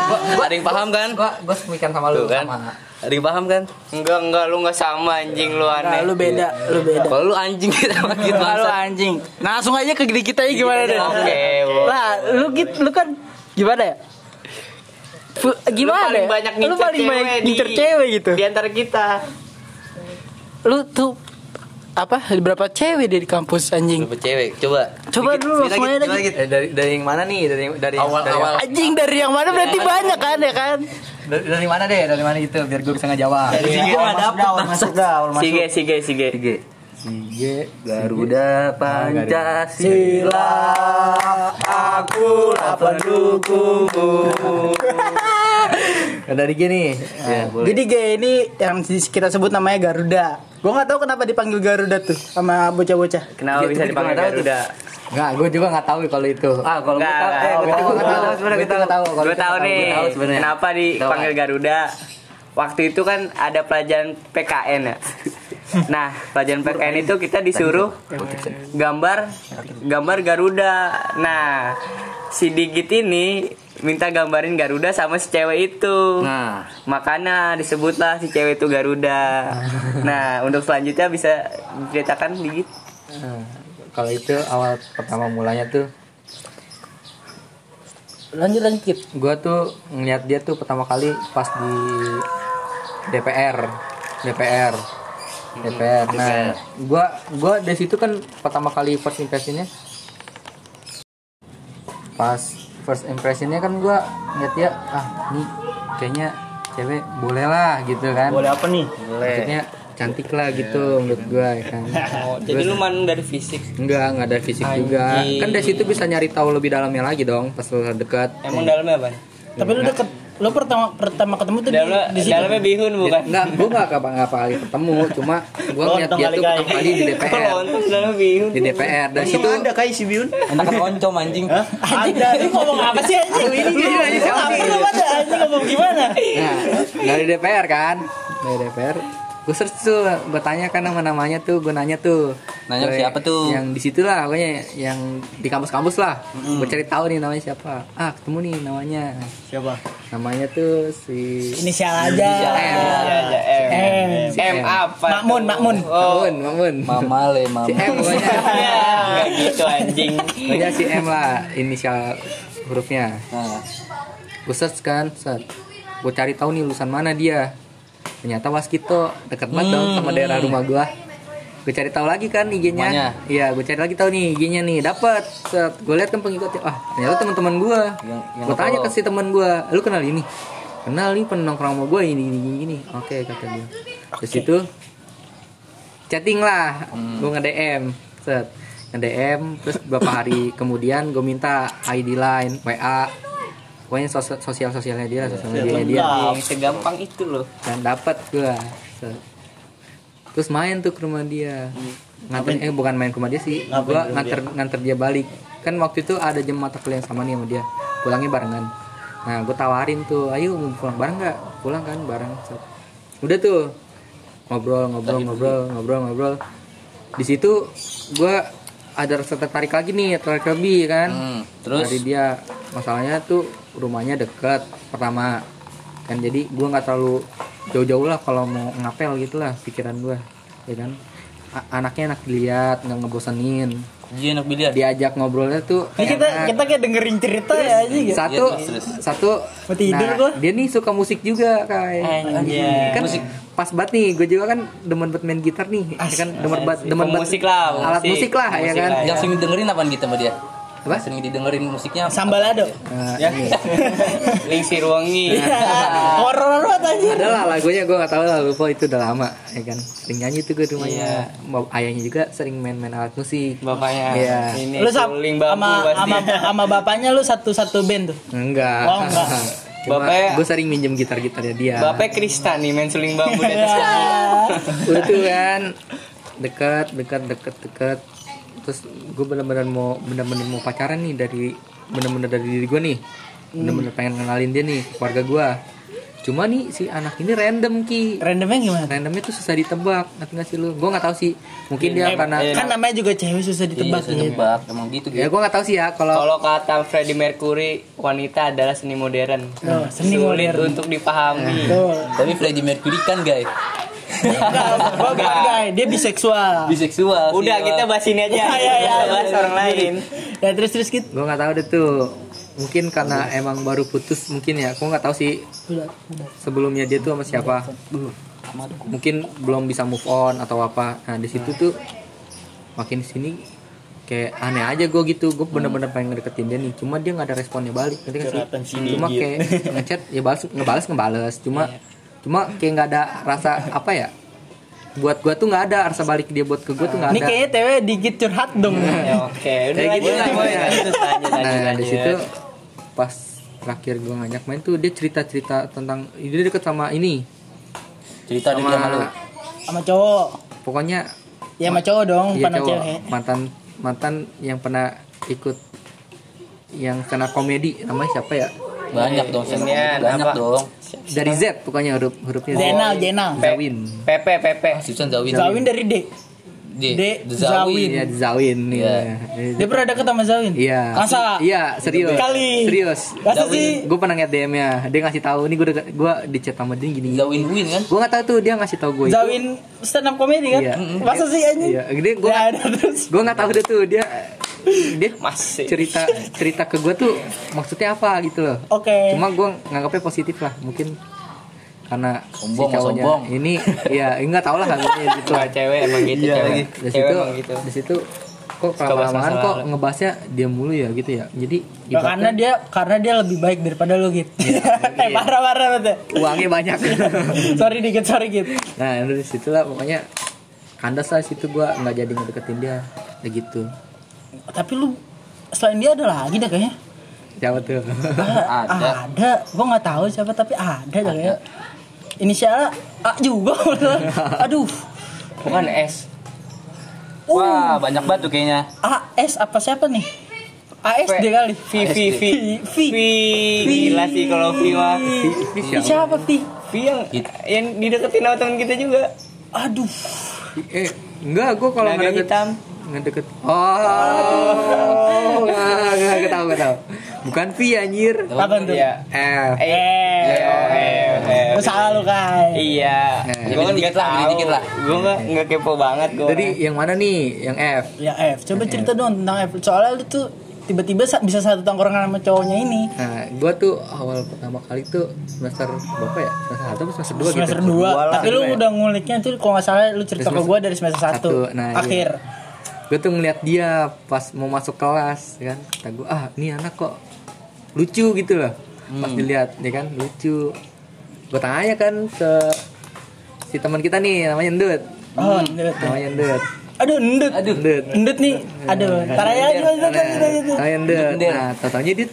Speaker 5: gua? *laughs* Ada yang paham kan?
Speaker 3: gua gua sepemikiran sama lu
Speaker 5: kan?
Speaker 3: sama
Speaker 5: Ada yang paham kan?
Speaker 1: Enggak, enggak, lu enggak sama anjing lu
Speaker 2: Nah,
Speaker 1: aneh.
Speaker 2: lu beda, lu beda.
Speaker 5: Kalau lu anjing *laughs* sama gitu
Speaker 2: Nah, lu anjing. Nah, langsung aja ke diri kita aja gimana deh?
Speaker 1: Oke.
Speaker 2: Lah, lu gitu, lu kan gimana ya? Gimana
Speaker 1: lu paling
Speaker 2: ya?
Speaker 1: banyak
Speaker 2: lu
Speaker 1: ngincer
Speaker 2: paling banyak
Speaker 1: cewek
Speaker 2: ngincer
Speaker 1: di-
Speaker 2: cewek gitu.
Speaker 1: Di antara kita.
Speaker 2: Lu tuh apa? Berapa cewek dia di kampus anjing?
Speaker 5: Berapa cewek? Coba.
Speaker 2: Coba
Speaker 5: Dikit,
Speaker 2: dulu langsung
Speaker 5: lagi,
Speaker 2: lagi.
Speaker 3: Eh, dari dari yang mana nih dari dari
Speaker 5: Awal-
Speaker 3: dari,
Speaker 5: awal.
Speaker 2: Anjing dari yang mana berarti banyak kan ya kan?
Speaker 3: dari, dari mana deh dari mana gitu biar gue bisa ngejawab
Speaker 4: Dari
Speaker 1: Sige,
Speaker 4: awal
Speaker 1: nggak
Speaker 4: masuk dah, awal masuk dah, awal masuk.
Speaker 1: Sige, sige, sige.
Speaker 3: Sige. IG
Speaker 5: Garuda Pancasila
Speaker 3: akulah pendukungmu *laughs* dari gini
Speaker 5: Ya, boleh.
Speaker 2: Jadi gay ini yang kita sebut namanya Garuda. Gue nggak tahu kenapa dipanggil Garuda tuh sama bocah-bocah.
Speaker 1: Kenapa
Speaker 5: Gitu,
Speaker 1: bisa dipanggil. Garuda?
Speaker 3: Nggak, gue juga nggak tahu kalau itu.
Speaker 5: Ah, kalau gue tahu, eh, gue tahu,
Speaker 3: Gua
Speaker 5: gue tahu, sebenarnya gue tahu.
Speaker 1: Gue tahu nih kenapa dipanggil Garuda. Waktu itu kan ada pelajaran PKN ya. Nah, pelajaran PKN itu kita disuruh gambar gambar Garuda. Nah, si Digit ini minta gambarin Garuda sama si cewek itu.
Speaker 5: Nah,
Speaker 1: Makanya disebutlah si cewek itu Garuda. Nah, untuk selanjutnya bisa diceritakan Digit.
Speaker 3: Nah, kalau itu awal pertama mulanya tuh
Speaker 2: Lanjut lanjut
Speaker 3: gue tuh ngeliat dia tuh pertama kali pas di DPR DPR DPR nah gue gua dari situ kan pertama kali first impressionnya. Pas first impressionnya kan gue ngeliat dia ah nih kayaknya cewek boleh lah gitu kan.
Speaker 4: Boleh apa nih?
Speaker 3: maksudnya cantik lah gitu menurut gue ya kan.
Speaker 1: Oh, jadi lu mandang dari fisik.
Speaker 3: enggak enggak ada fisik juga. Kan dari situ bisa nyari tahu lebih dalamnya lagi dong pas lu dekat.
Speaker 1: Emang dalamnya apa?
Speaker 2: Tapi lu deket, lu pertama pertama ketemu tuh di,
Speaker 1: Dalamnya,
Speaker 2: di situ.
Speaker 1: dalamnya bihun bukan?
Speaker 3: Enggak, gue enggak kapan nggak kali ketemu, cuma gue ngeliat
Speaker 4: Lontong
Speaker 3: dia tuh pertama kali di DPR,
Speaker 1: dalamnya bihun.
Speaker 3: di DPR. Dan situ
Speaker 4: Emang ada kayak si Biun?
Speaker 5: enakan oncom anjing.
Speaker 2: Anjing, lu ngomong apa sih anjing? Ini? Apa lu anjing ngomong gimana?
Speaker 3: nah, dari DPR kan, dari DPR. Gue search tuh, gue tanya kan nama namanya tuh, gue nanya tuh.
Speaker 5: Nanya
Speaker 3: Gue-
Speaker 5: siapa tuh?
Speaker 3: Yang di situ lah, pokoknya yang di kampus-kampus lah. Gue cari tahu nih namanya siapa. Ah, ketemu nih namanya.
Speaker 4: Siapa?
Speaker 3: Namanya tuh si
Speaker 2: Inisial aja.
Speaker 3: M.
Speaker 1: Ya, ya, M.
Speaker 2: M.
Speaker 3: Si
Speaker 1: M apa?
Speaker 2: Makmun, Makmun.
Speaker 1: Oh,
Speaker 3: Mamun.
Speaker 5: Mama le, mama.
Speaker 3: Si M pokoknya.
Speaker 1: ya, *laughs* nggak gitu anjing.
Speaker 3: Pokoknya si M lah, inisial hurufnya.
Speaker 5: Nah,
Speaker 3: gue search kan search gue cari tahu nih lulusan mana dia ternyata waskito deket banget dong sama daerah rumah gue gue cari tahu lagi kan? IG-nya. Iya gue cari lagi tahu nih IG-nya nih. Dapat gue lihat kan pengikutnya. Ah ternyata teman-teman gue
Speaker 5: Yang- yang
Speaker 3: gue tanya ke si teman gue lu kenal ini? Kenal nih pernah nongkrong sama gue ini ini ini, oke kata dia. Terus itu chatting lah. Gue nge DM set. Nge DM terus beberapa hari kemudian gue minta ID line WA pokoknya sos- sosial sosialnya dia sosial medianya dia.
Speaker 1: Yang segampang itu loh.
Speaker 3: dan dapat Set. terus main tuh ke rumah dia. Nganter eh bukan main ke rumah dia sih.
Speaker 4: Ngapain
Speaker 3: gue
Speaker 4: ke rumah
Speaker 3: nganter nganter dia balik. Kan waktu itu ada jam mata kuliah yang sama nih sama dia. Pulangnya barengan. Nah gue tawarin tuh ayo mau pulang bareng nggak? Pulang kan bareng. Udah tuh. Ngobrol ngobrol ngobrol ngobrol ngobrol. Di situ gue ada rasa tertarik lagi nih tertarik lebih kan.
Speaker 5: Hmm, terus?
Speaker 3: Dari dia. Masalahnya tuh rumahnya deket pertama kan jadi gua nggak terlalu jauh-jauh lah kalau mau ngapel gitulah pikiran gua ya kan A- anaknya enak dilihat nggak ngebosenin
Speaker 5: dia enak biliar.
Speaker 3: diajak ngobrolnya tuh
Speaker 2: Ini kita
Speaker 3: enak.
Speaker 2: kita kayak dengerin cerita ya anjing. ya.
Speaker 3: satu
Speaker 5: Iya, terus,
Speaker 3: satu
Speaker 2: Mau tidur
Speaker 3: nah,
Speaker 2: gua.
Speaker 3: dia nih suka musik juga kayak kan pas banget nih gue juga kan demen banget main gitar nih ya kan demen banget demen banget
Speaker 1: Pemusik lah,
Speaker 3: alat
Speaker 1: pemusik.
Speaker 3: musik lah ya
Speaker 1: Pemusik
Speaker 3: kan
Speaker 5: Yang sering dengerin apaan gitu sama dia?
Speaker 3: Apa?
Speaker 5: Sering didengerin musiknya.
Speaker 2: Sambalado.
Speaker 3: Nah,
Speaker 1: Ya. *laughs* Link si Ruangi.
Speaker 2: Horor banget anjing.
Speaker 3: ada lah lagunya gue gak tahu lah lupa itu udah lama ya kan sering nyanyi tuh gue di rumahnya Bap- ayahnya juga sering main-main alat musik
Speaker 1: Bapaknya.
Speaker 3: Iya.
Speaker 1: Ini
Speaker 2: Lu sama sama sama bapaknya lu satu-satu band tuh.
Speaker 3: enggak
Speaker 2: Oh, enggak. *laughs*
Speaker 3: Cuma
Speaker 1: Bapaknya-
Speaker 3: gue sering minjem gitar-gitarnya dia
Speaker 1: Bapaknya Krista nih main suling bambu di atas *laughs*
Speaker 3: udah tuh kan dekat dekat dekat dekat terus gue bener-bener mau bener-bener mau pacaran nih dari bener-bener dari diri gue nih bener-bener pengen kenalin dia nih ke keluarga gue cuma nih si anak ini random ki
Speaker 2: Randomnya gimana?
Speaker 3: randomnya tuh susah ditebak ngerti gak sih lu gue nggak tahu sih mungkin dia karena
Speaker 2: Kan namanya juga cewek susah
Speaker 5: Iya,
Speaker 2: ditebak
Speaker 5: saya
Speaker 2: gitu.
Speaker 5: tebak. Emang gitu
Speaker 3: ya gue nggak tahu sih ya kalau
Speaker 1: Kalau kata Freddie Mercury, wanita adalah seni modern.
Speaker 2: Oh, seni
Speaker 1: Sulit
Speaker 2: modern.
Speaker 1: untuk dipahami.
Speaker 5: Tapi Freddie Mercury kan guys.
Speaker 2: Enggak, guy, dia biseksual.
Speaker 5: Biseksual.
Speaker 1: Udah
Speaker 5: sih,
Speaker 1: kita bahas ini aja.
Speaker 2: Ya, ya, ya.
Speaker 1: Kita bahas orang lain.
Speaker 2: Ya terus terus gitu.
Speaker 3: gue nggak tahu deh tuh. Mungkin karena emang baru putus mungkin ya. Gue nggak tahu sih. Sebelumnya dia tuh sama siapa? Mungkin belum bisa move on atau apa. Nah di situ tuh makin sini kayak aneh aja gue gitu. Gue bener-bener pengen ngedeketin dia nih. Cuma dia nggak ada responnya balik.
Speaker 4: Si
Speaker 3: sih? Cuma kayak ngechat ya balas ngebales ngebales. Cuma cuma kayak nggak ada rasa apa ya buat gua tuh nggak ada rasa balik dia buat ke gua tuh nggak
Speaker 2: Ini
Speaker 3: ada
Speaker 2: kayaknya TW dikit curhat dong.
Speaker 1: Ya, oke udah
Speaker 3: Kayak
Speaker 1: lanjut
Speaker 3: gitu lah, ya. nah di situ pas terakhir gua ngajak main tuh dia cerita cerita tentang dia deket sama ini
Speaker 5: Cerita dia sama lu.
Speaker 3: sama
Speaker 2: Sama cowok.
Speaker 3: pokoknya
Speaker 2: Ya sama cowok dong,
Speaker 3: Iya cowok
Speaker 2: cewek.
Speaker 3: mantan mantan yang pernah ikut yang kena komedi namanya siapa ya
Speaker 5: Banyak dong,
Speaker 1: Inian,
Speaker 5: banyak
Speaker 1: apa?
Speaker 5: dong.
Speaker 3: dari Z pokoknya huruf hurufnya Z.
Speaker 2: Zainal, Zainal.
Speaker 3: Zawin
Speaker 1: Pepe Pepe
Speaker 5: Susan Zawin.
Speaker 2: Zawin dari D.
Speaker 5: D.
Speaker 2: D.
Speaker 5: The
Speaker 2: Zawin.
Speaker 3: Iya Zawin
Speaker 5: Iya.
Speaker 2: Dia pernah deket sama Zawin?
Speaker 3: Iya.
Speaker 2: Masa?
Speaker 3: Iya, serius.
Speaker 2: Kali.
Speaker 3: Serius.
Speaker 2: Masa sih?
Speaker 3: Gue pernah ngeliat DM-nya. Dia ngasih tahu nih gue gue di chat sama dia gini.
Speaker 5: Zawin Win kan?
Speaker 3: Gue nggak tahu tuh dia ngasih tahu gue itu.
Speaker 2: Zawin stand up comedy kan?
Speaker 3: Iya.
Speaker 2: Masa sih anjing?
Speaker 3: Iya, gede gue
Speaker 2: Ya ada terus.
Speaker 3: gue nggak tahu deh tuh dia dia
Speaker 1: masih
Speaker 3: cerita cerita ke gue tuh maksudnya apa gitu loh.
Speaker 2: Oke.
Speaker 3: Cuma gue nganggapnya positif lah. Mungkin karena
Speaker 5: Sombong,
Speaker 3: si cowoknya
Speaker 5: sombong.
Speaker 3: ini ya nggak tahu lah nggaknya gitu
Speaker 1: Wah, cewek emang gitu
Speaker 3: Iya,
Speaker 1: cewek
Speaker 3: di
Speaker 1: cewek
Speaker 3: situ
Speaker 1: emang gitu
Speaker 3: di situ kok kelamaan kok ngebahasnya dia mulu ya gitu ya jadi
Speaker 2: Ya, karena dia karena dia lebih baik daripada lu gitu. *laughs* eh parah parah banget.
Speaker 3: uangnya banyak *laughs*
Speaker 2: sorry dikit sorry gitu.
Speaker 3: nah dari situ lah pokoknya kandas lah situ gua nggak jadi ngedeketin dia kayak gitu
Speaker 2: Tapi lu selain dia ada lagi dah kayaknya.
Speaker 3: siapa tuh
Speaker 5: Ada.
Speaker 2: Ada. Gua nggak tahu siapa tapi ada dah kayaknya. Inisialnya A juga. *laughs* Aduh.
Speaker 1: bukan S
Speaker 5: Wah, banyak banget tuh kayaknya.
Speaker 2: AS apa siapa nih? ASD kali.
Speaker 1: V V V
Speaker 2: V.
Speaker 1: V gila sih kalau V mah
Speaker 3: siapa
Speaker 2: V?
Speaker 1: V yang yang dideketin sama teman kita juga
Speaker 2: Aduh.
Speaker 3: eh enggak gua kalau
Speaker 1: Naga
Speaker 3: ngedeket
Speaker 1: hitam.
Speaker 3: ngedeket oh nggak nggak nggak tahu nggak tahu bukan V anjir
Speaker 2: Apa tuh?
Speaker 1: Iya
Speaker 3: F
Speaker 1: eh.
Speaker 2: Lu salah lu kai.
Speaker 1: Iya, gue kan
Speaker 5: dikit
Speaker 1: nggak
Speaker 5: lah,
Speaker 1: tahu.
Speaker 5: dikit lah.
Speaker 1: Gue nggak nggak kepo banget gue.
Speaker 3: jadi yang mana nih yang F
Speaker 2: Ya F, coba cerita dong tentang F. Soalnya lu tuh tiba-tiba sa- bisa satu tongkrongan sama cowoknya ini.
Speaker 3: Nah, gua tuh awal pertama kali tuh semester berapa ya? Semester satu atau semester dua
Speaker 2: semester
Speaker 3: gitu.
Speaker 2: 2
Speaker 1: Dua
Speaker 2: Tapi lu
Speaker 3: ya.
Speaker 2: udah nguliknya tuh kalau nggak salah lu cerita ke gua dari semester 1
Speaker 3: satu, nah, iya.
Speaker 2: Akhir.
Speaker 3: Gue tuh ngeliat dia pas mau masuk kelas, ya kan? Kata gue, ah ini anak kok lucu gitu loh. Pas dilihat, ya kan lucu. Gue tanya kan ke si teman kita nih, namanya Ndut.
Speaker 2: Oh, endut.
Speaker 3: Namanya Ndut.
Speaker 2: Aduh, endut.
Speaker 3: Aduh, Ndut.
Speaker 2: Endut nih. Aduh, tar aja aja aja.
Speaker 3: Namanya Ndut. Nah, tatanya dia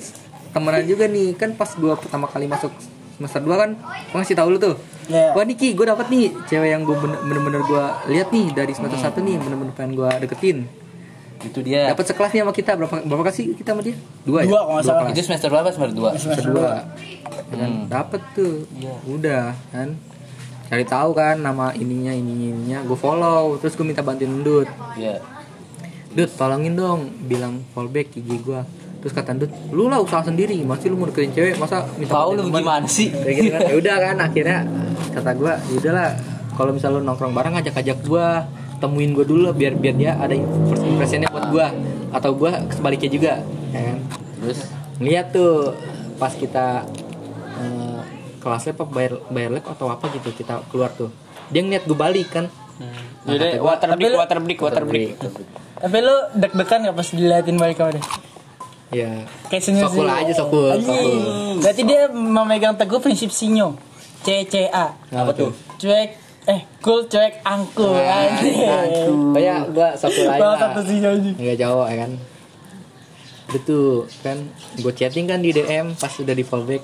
Speaker 3: temenan juga nih. Kan pas gue pertama kali masuk semester 2 kan, gue ngasih tahu lu tuh.
Speaker 2: Iya.
Speaker 3: Wah Niki, gue dapet nih cewek yang gue bener-bener gue lihat nih dari semester satu nih bener-bener pengen gue deketin.
Speaker 5: Itu dia.
Speaker 3: Dapat sekelas nih sama kita berapa berapa kasih kita sama dia? Dua, ya?
Speaker 2: Dua, kalau nggak salah.
Speaker 3: kelas.
Speaker 5: Itu semester berapa? Semester 2.
Speaker 3: Semester dua. Kan dapet tuh. Udah kan. Cari tahu kan nama ininya ininya ininya. Gue follow terus gue minta bantuin Dut.
Speaker 5: Iya.
Speaker 3: Dut tolongin dong bilang fallback IG gue. Terus kata Dut, lu lah usaha sendiri. Masih lu mau deketin cewek masa minta
Speaker 5: Tahu lu
Speaker 3: teman?"
Speaker 5: gimana sih?
Speaker 3: Kayak gitu kan. Ya udah kan akhirnya kata gue, ya udahlah kalau misal lu nongkrong bareng ajak-ajak gue temuin gue dulu biar biar dia ada first impressionnya buat gue atau gue sebaliknya juga ya kan?
Speaker 5: Terus?
Speaker 3: Ngeliat tuh pas kita kelasnya apa bayar bayar lab atau apa gitu kita keluar tuh. Dia ngeliat gue balik kan? Nah,
Speaker 1: Jadi
Speaker 3: gua,
Speaker 1: water break, water break, water break.
Speaker 2: Tapi lu deg-degan gak pas diliatin balik sama dia?
Speaker 3: ya
Speaker 2: Kayak senyum
Speaker 3: sokul aja sokul
Speaker 2: Berarti dia memegang teguh prinsip sinyo. CCA.
Speaker 3: apa tuh?
Speaker 2: Cuek eh cool cuek angku anjing.
Speaker 3: kayak gue sokul aja
Speaker 2: Salah
Speaker 3: lah.
Speaker 2: satu anjing.
Speaker 3: nggak jauh ya kan? Tuh kan? Gue chatting kan di DM pas udah di fallback.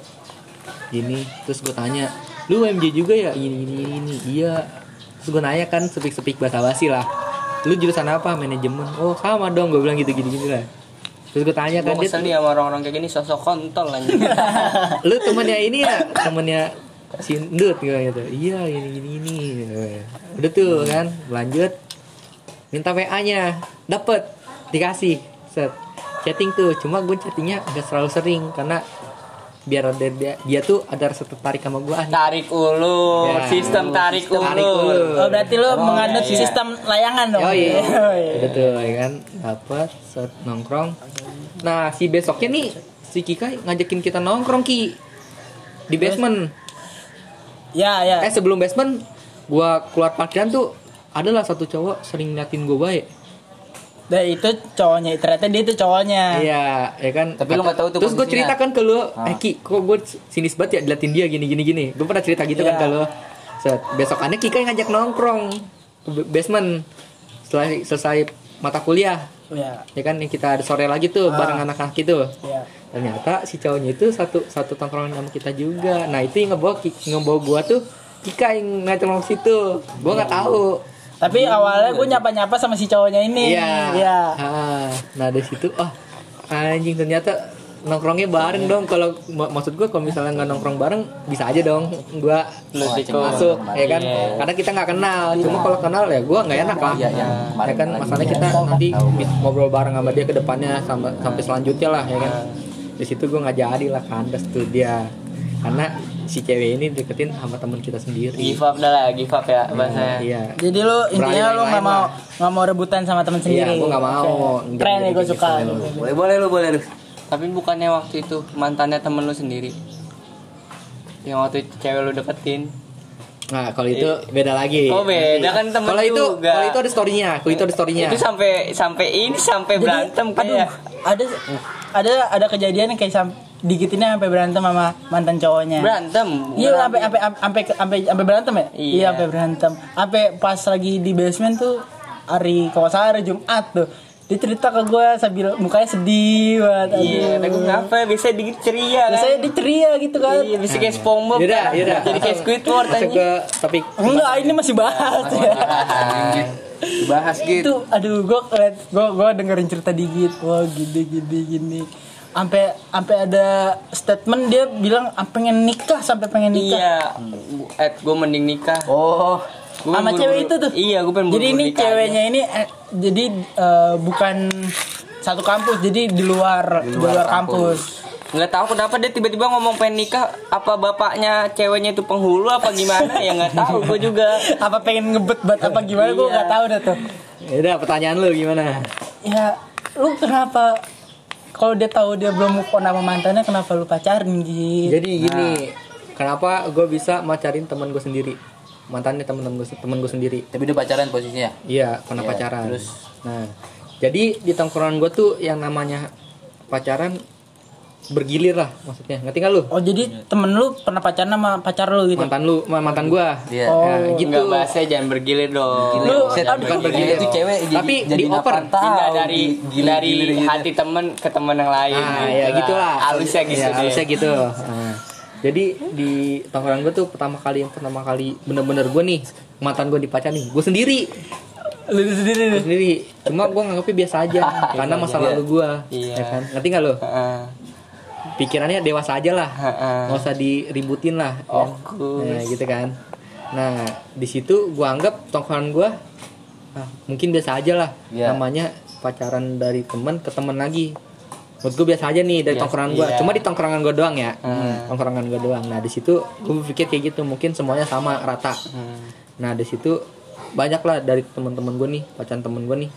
Speaker 3: Gini terus gue tanya lu MJ juga ya? Ini ini ini, ini. iya. Terus gue nanya kan sepik sepik bahasa basi lah. Lu jurusan apa? Manajemen. Oh sama dong gue bilang gitu gini gini lah. Terus gue tanya kan dia
Speaker 1: nih sama orang-orang kayak gini sosok kontol anjing. *laughs*
Speaker 3: lu temennya ini ya? Temennya si gitu. Iya ini ini ini. Udah tuh kan? Lanjut. Minta WA nya dapet. Dikasih. Set. Chatting tuh. Cuma gue chattingnya agak selalu sering. Karena biar ada dia, dia tuh ada rasa tertarik sama gue ah
Speaker 1: Tarik ulur,
Speaker 3: Ya.
Speaker 1: sistem tarik
Speaker 3: Sistem tarik
Speaker 1: ulur.
Speaker 3: ulur.
Speaker 2: Oh berarti lu menganut
Speaker 1: iya.
Speaker 2: sistem layangan dong.
Speaker 3: Oh *laughs* iya,
Speaker 2: Oh, iya.
Speaker 3: udah tuh ya kan? Dapat set. Nongkrong. Nah si besoknya nih si Kika ngajakin kita nongkrong ki. Di basement.
Speaker 2: Ya ya.
Speaker 3: Eh sebelum basement gua keluar parkiran tuh adalah satu cowok sering ngeliatin gue baik.
Speaker 2: Dan itu cowoknya, ternyata dia itu cowoknya.
Speaker 3: Iya, ya kan.
Speaker 5: Tapi lu nggak tahu tuh
Speaker 3: Terus gue ceritakan ke lu, eh Ki, kok gue sinis banget ya diliatin dia gini gini gini. Gue pernah cerita gitu kan
Speaker 2: Iya.
Speaker 3: ke lu. Set, besokannya Kika yang ngajak nongkrong. ke basement setelah selesai mata kuliah.
Speaker 2: Ya
Speaker 3: ya kan yang kita ada sore lagi tuh
Speaker 2: Ah.
Speaker 3: bareng anak-anak itu
Speaker 2: ya
Speaker 3: ternyata si cowoknya itu satu satu tongkrongan sama kita juga. Nah itu yang ngebawa ngebawa gua tuh Kika yang nongkrong situ. Gua nggak tahu.
Speaker 2: Tapi awalnya gue nyapa nyapa sama si cowoknya ini.
Speaker 3: Iya.
Speaker 2: Ya
Speaker 3: Ah, nah dari situ oh anjing ternyata nongkrongnya bareng dong. Kalau mak- maksud gua kalau misalnya nggak nongkrong bareng bisa aja dong gua masuk ya kan? Karena kita nggak kenal. Cuma kalau kenal ya gua nggak enak lah.
Speaker 5: Iya, iya.
Speaker 3: ya kan? masalahnya kita nanti ngobrol bareng sama dia ke depannya sampai selanjutnya lah ya kan? Di situ gua nggak jadi lah kandas tuh dia. Karena si cewek ini deketin sama teman kita sendiri.
Speaker 1: Give up dah lah, give up ya bahasanya.
Speaker 3: iya.
Speaker 2: Jadi lu intinya
Speaker 3: Berani
Speaker 2: lu nggak mau nggak mau rebutan sama teman
Speaker 3: Iya,
Speaker 2: sendiri.
Speaker 3: gua nggak mau.
Speaker 2: Keren nih gue suka.
Speaker 5: Boleh boleh lu boleh lu.
Speaker 1: Tapi bukannya waktu itu mantannya temen lu sendiri Yang waktu itu cewek lu deketin
Speaker 3: Nah, kalau itu beda lagi.
Speaker 1: Oh, beda kan temen
Speaker 3: Kalau itu,
Speaker 1: juga.
Speaker 3: kalau itu ada storynya, kalau itu ada storynya.
Speaker 1: Itu sampai sampai ini sampai
Speaker 2: Jadi,
Speaker 1: berantem
Speaker 2: aduh
Speaker 1: kayak
Speaker 2: ada ada ada kejadian yang kayak sam digitinnya sampai berantem sama mantan cowoknya
Speaker 1: Berantem
Speaker 2: Iya sampai sampai sampai sampai sampai berantem ya?
Speaker 1: Iya.
Speaker 2: sampai berantem. Sampai pas lagi di basement tuh hari hari Jumat tuh. Dia cerita ke gue sambil mukanya sedih banget.
Speaker 1: Iya,
Speaker 2: aduh.
Speaker 1: tapi kenapa bisa dikit ceria kan?
Speaker 2: Biasanya dia ceria gitu kan.
Speaker 1: Iya, bisa kayak SpongeBob.
Speaker 3: Yaudah,
Speaker 1: kan?
Speaker 3: yaudah.
Speaker 1: Jadi kayak Squidward
Speaker 3: Masuk ke topik.
Speaker 2: Enggak, ini masih bahas ya.
Speaker 5: Dibahas gitu.
Speaker 2: itu aduh gue ngeliat gue gue dengerin cerita dikit wah gini gini gini sampai sampai ada statement dia bilang "Ah, pengen nikah sampai pengen nikah
Speaker 1: Iya, eh gue mending nikah.
Speaker 5: Oh,
Speaker 1: Gua
Speaker 2: sama cewek itu tuh.
Speaker 1: Iya, gue pengen
Speaker 2: jadi ini ceweknya ini eh, jadi eh, bukan satu kampus jadi di luar di luar, kampus.
Speaker 1: nggak tahu kenapa dia tiba-tiba ngomong pengen nikah apa bapaknya ceweknya itu penghulu apa gimana? Ya nggak *laughs* tahu gue juga.
Speaker 2: Apa pengen ngebet buat apa gimana? Gue
Speaker 1: Iya.
Speaker 2: nggak tahu dah tuh.
Speaker 3: Yaudah, pertanyaan lu gimana?
Speaker 2: ya lu kenapa kalau dia tahu dia belum move on sama mantannya kenapa lu pacarin gitu
Speaker 3: Jadi gini, kenapa gue bisa macarin teman gue sendiri? Mantannya teman-teman gue teman gue sendiri.
Speaker 5: tapi dia pacaran posisinya.
Speaker 3: Iya, pernah
Speaker 5: Iya,
Speaker 3: pacaran.
Speaker 5: terus?
Speaker 3: Nah, jadi di tongkrongan gue tuh yang namanya pacaran bergilir lah maksudnya. Ngerti gak lu?
Speaker 2: oh jadi temen lu pernah pacaran sama pacar lu gitu
Speaker 3: Mantan lu, ma- mantan gue.
Speaker 5: Iya.
Speaker 2: Oh.
Speaker 3: Nah, gitu.
Speaker 1: nggak bahasnya jangan bergilir dong
Speaker 2: Lu- aduh,
Speaker 3: bukan bergilir.
Speaker 5: itu cewek jadi,
Speaker 3: Tapi
Speaker 5: jadi apa tahu,
Speaker 1: pindah dari dari
Speaker 5: gilir gitu.
Speaker 1: hati temen ke temen yang lain
Speaker 3: Ah, ya gitulah.
Speaker 1: halusnya gitu
Speaker 3: Ya, halusnya gitu. Nah, jadi di tongkrongan gue tuh pertama kali yang pertama kali bener-bener gue nih mantan gue dipacarin nih gue sendiri.
Speaker 2: Lu sendiri
Speaker 3: gue sendiri. Cuma gue nganggapnya biasa aja *laughs* karena masa lalu gue
Speaker 1: Iya.
Speaker 3: ya kan? Ngerti nggak lo pikirannya dewasa aja lah. Nggak usah diributin lah ya?
Speaker 1: Fokus.
Speaker 3: nah, gitu kan. Nah di situ gue anggap tongkrongan gue ah, mungkin biasa aja lah.
Speaker 5: Iya.
Speaker 3: namanya pacaran dari teman ke teman lagi menurut gue biasa aja nih dari
Speaker 1: Biasa,
Speaker 3: tongkrongan gue
Speaker 1: iya.
Speaker 3: cuma di tongkrongan gue doang ya.
Speaker 1: Hmm.
Speaker 3: tongkrongan gue doang. Nah di situ gue pikir kayak gitu. Mungkin semuanya sama rata.
Speaker 1: Hmm.
Speaker 3: nah di situ banyak lah dari teman-teman gue nih pacaran temen gue nih.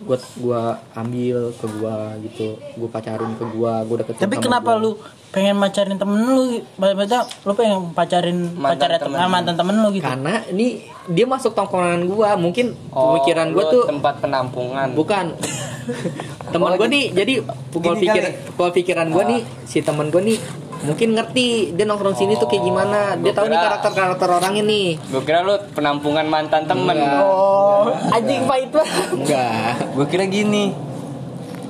Speaker 3: Gue gua ambil ke gua gitu. Gue pacarin ke gua gue deketin
Speaker 2: tapi
Speaker 3: sama
Speaker 2: kenapa
Speaker 3: gua.
Speaker 2: lu pengen pacarin temen lu? Maksudnya lu pengen pacarin pacarnya
Speaker 1: temen
Speaker 2: temen, mantan temen lu gitu?
Speaker 3: Karena ini dia masuk tongkrongan gua. Mungkin
Speaker 1: Oh,
Speaker 3: pemikiran gua
Speaker 1: lu
Speaker 3: tuh
Speaker 1: tempat penampungan.
Speaker 3: Bukan *laughs* *laughs* teman gua nih jadi pola
Speaker 5: gini
Speaker 3: pikir
Speaker 5: kali.
Speaker 3: pola pikiran gua nih si teman gua nih mungkin ngerti dia nongkrong sini tuh kayak gimana. Dia
Speaker 1: gua
Speaker 3: tahu nih karakter karakter orangnya nih
Speaker 1: gue kira lu penampungan mantan temen.
Speaker 2: Oh anjing pahit banget.
Speaker 3: Enggak.
Speaker 5: Gue kira gini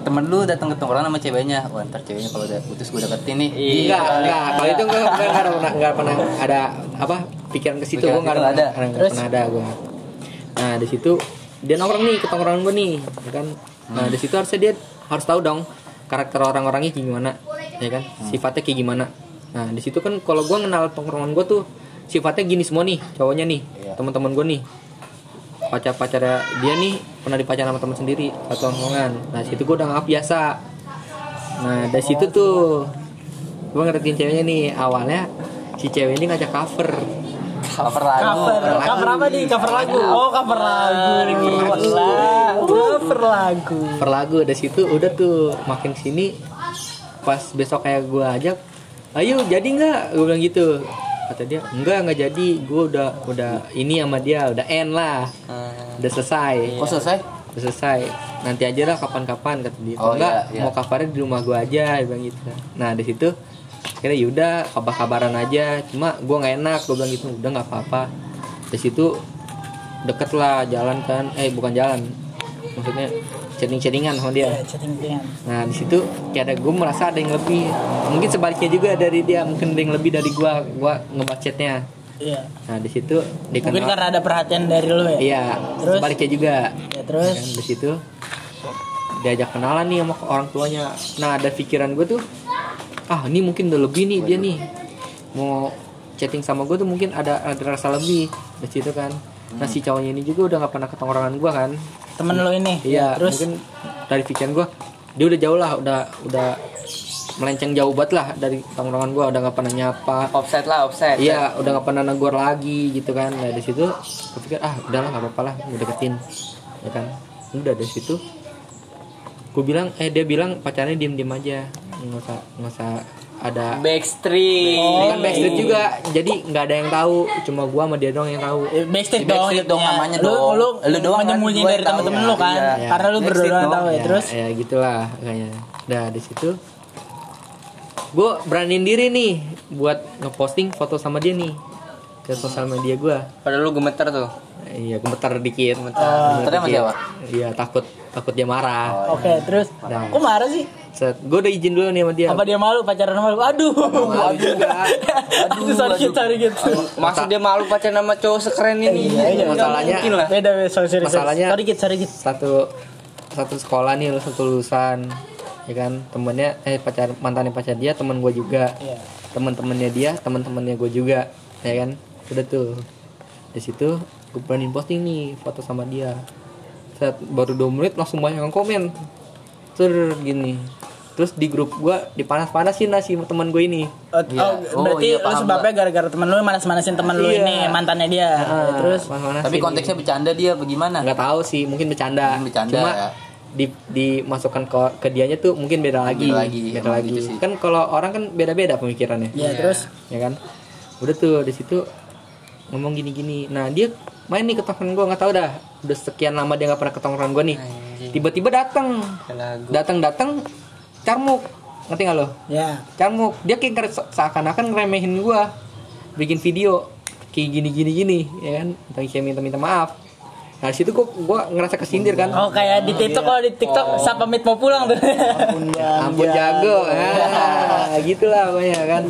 Speaker 5: temen lu datang ke tongkrongan sama ceweknya. Wah ntar ceweknya kalau udah putus gue deketin nih.
Speaker 1: Iya.
Speaker 3: enggak. enggak kalau itu enggak enggak, pernah enggak pernah ada apa pikiran ke situ. Gua enggak ada
Speaker 5: ada.
Speaker 3: enggak pernah ada gua. Nah di situ dia nongkrong nih ke tongkrongan gua nih ya kan nah di situ harusnya dia harus tahu dong karakter orang-orangnya kayak gimana ya kan? Sifatnya kayak gimana. Nah di situ kan kalau gua kenal tongkrongan gua tuh sifatnya gini semua nih cowoknya nih teman-teman gua nih. Pacar pacarnya dia nih pernah dipacarin sama teman sendiri satu tongkrongan nah situ gua udah nganggap biasa. Nah dari situ tuh gue ngertiin ceweknya nih. Awalnya si cewek ini ngajak cover
Speaker 5: cover lagu.
Speaker 2: Cover. Cover apa nih? Cover lagu. Oh cover lagu. Cover lagu.
Speaker 3: Per lagu. Dari situ udah tuh makin sini pas besok kayak gue ajak ayo jadi nggak? Gue bilang gitu. Kata dia enggak nggak jadi. Gue udah udah ini sama dia udah end lah.
Speaker 1: Hmm.
Speaker 3: udah selesai.
Speaker 5: Kok selesai?
Speaker 3: Udah selesai. Nanti aja lah kapan-kapan kata dia.
Speaker 5: Oh,
Speaker 3: enggak
Speaker 5: iya, iya.
Speaker 3: mau kabarnya di rumah gue aja bilang gitu. Nah di situ kira yaudah kabar-kabaran aja. Cuma gue nggak enak. Gue bilang gitu udah nggak apa-apa. Di situ deket lah jalan kan. Eh bukan jalan. Maksudnya chatting-chattingan sama dia.
Speaker 2: Ya, chatting dengan.
Speaker 3: nah di situ kayak ada gue merasa ada yang lebih. Mungkin sebaliknya juga dari dia mungkin ada yang lebih dari gue gue ngebaca chatnya.
Speaker 2: Iya.
Speaker 3: nah di situ dia
Speaker 2: Mungkin karena ada perhatian dari lu ya.
Speaker 3: iya
Speaker 2: Terus?
Speaker 3: sebaliknya juga.
Speaker 2: Ya, terus?
Speaker 3: Kan di situ diajak kenalan nih sama orang tuanya. Nah ada pikiran gue tuh ah ini mungkin udah lebih nih dia nih. Mau chatting sama gue tuh mungkin ada ada rasa lebih. Di situ kan. Nah si cowoknya ini juga udah nggak pernah ke tongkrongan gue kan.
Speaker 2: Temen lu ini.
Speaker 3: iya
Speaker 2: Terus?
Speaker 3: mungkin dari pikiran gue dia udah jauh lah udah udah melenceng jauh banget lah dari tongkrongan gue udah nggak pernah nyapa.
Speaker 1: Offset lah offset.
Speaker 3: Iya, udah gak pernah negor lagi gitu kan. Nah dari situ, gue pikir ah udahlah nggak apa-apa lah, gue deketin, ya kan. Udah dari situ, gue bilang, eh dia bilang pacarnya diem diem aja, nggak usah nggak usah ada.
Speaker 1: backstreet
Speaker 3: Bukan backstreet juga, jadi nggak ada yang tahu, cuma gua sama dia doang yang tahu.
Speaker 2: eh, backstage
Speaker 5: Di
Speaker 2: dong,
Speaker 5: backstage dong
Speaker 2: jatuhnya.
Speaker 5: namanya
Speaker 2: lu,
Speaker 5: dong.
Speaker 2: Lu,
Speaker 5: Lu doang kan,
Speaker 2: menyembunyi
Speaker 5: gua
Speaker 2: dari temen-temen lu kan.
Speaker 3: Iya,
Speaker 2: Karena lu berdua tahu ya.
Speaker 3: Ya,
Speaker 2: Terus
Speaker 3: ya gitulah kayaknya. Nah di situ, gue beraniin diri nih buat ngeposting foto sama dia nih ke sosial media gua.
Speaker 1: padahal lu gemeter tuh
Speaker 3: Iya, gemetar dikit.
Speaker 5: Sama
Speaker 3: dikit.
Speaker 5: siapa?
Speaker 3: Iya, takut takut dia marah.
Speaker 2: Oke, terus
Speaker 3: Nah.
Speaker 2: kok marah sih?
Speaker 3: Set, gue udah izin dulu nih sama dia.
Speaker 2: Apa dia malu pacaran sama lu? Aduh.
Speaker 3: Malu juga.
Speaker 2: Aduh, sorry gitu, sorry gitu.
Speaker 1: Maksud dia malu pacaran sama cowok sekeren ini
Speaker 2: Iya,
Speaker 3: masalahnya-
Speaker 1: mungkin lah
Speaker 2: Beda, beda, sorry, sorry.
Speaker 3: Masalahnya-
Speaker 2: sorry gitu, sorry gitu.
Speaker 3: Satu satu sekolah nih, lu satu lulusan, ya kan? Temennya eh pacar mantannya pacar dia, teman gue juga.
Speaker 2: Iya.
Speaker 3: Teman-temannya dia, teman-temannya gue juga, ya kan? Udah tuh. Di situ gue beraniin posting nih foto sama dia. Set, baru 2 menit langsung banyak yang komen. Ter gini. Terus di grup gue dipanas-panasin lah si teman gue ini.
Speaker 2: Oh,
Speaker 5: Iya.
Speaker 2: oh,
Speaker 5: Oh,
Speaker 2: berarti
Speaker 5: iya,
Speaker 2: lu sebabnya gara-gara temen lu manas-manasin temen lu
Speaker 3: Iya.
Speaker 2: ini mantannya dia.
Speaker 3: Ah,
Speaker 2: Terus
Speaker 3: panas-panasin.
Speaker 5: Tapi konteksnya bercanda dia bagaimana?
Speaker 3: nggak tahu sih mungkin bercanda,
Speaker 5: Mungkin bercanda,
Speaker 3: cuma
Speaker 5: ya.
Speaker 3: di dimasukkan ke ke dianya tuh mungkin beda lagi
Speaker 5: Beda lagi,
Speaker 3: beda
Speaker 5: emang
Speaker 3: lagi
Speaker 5: gitu sih.
Speaker 3: kan kalau orang kan beda beda pemikirannya
Speaker 2: ya terus
Speaker 3: ya kan udah tuh di situ ngomong gini gini nah dia main nih ke tongkrongan gue nggak tahu dah. Udah sekian lama dia nggak pernah ke tongkrongan gue nih. Tiba-tiba datang datang datang carmuk. Ngerti nggak lo?
Speaker 2: Ya.
Speaker 3: Carmuk. Dia kayak seakan-akan ngeremehin gue bikin video kayak gini gini gini ya kan? Entah kayak minta minta maaf nah di situ gua gua ngerasa kesindir kan.
Speaker 2: Oh kayak di TikTok kalau di TikTok siapa mit mau pulang tuh?
Speaker 3: Ampun jago. ah, gitulah pokoknya kan.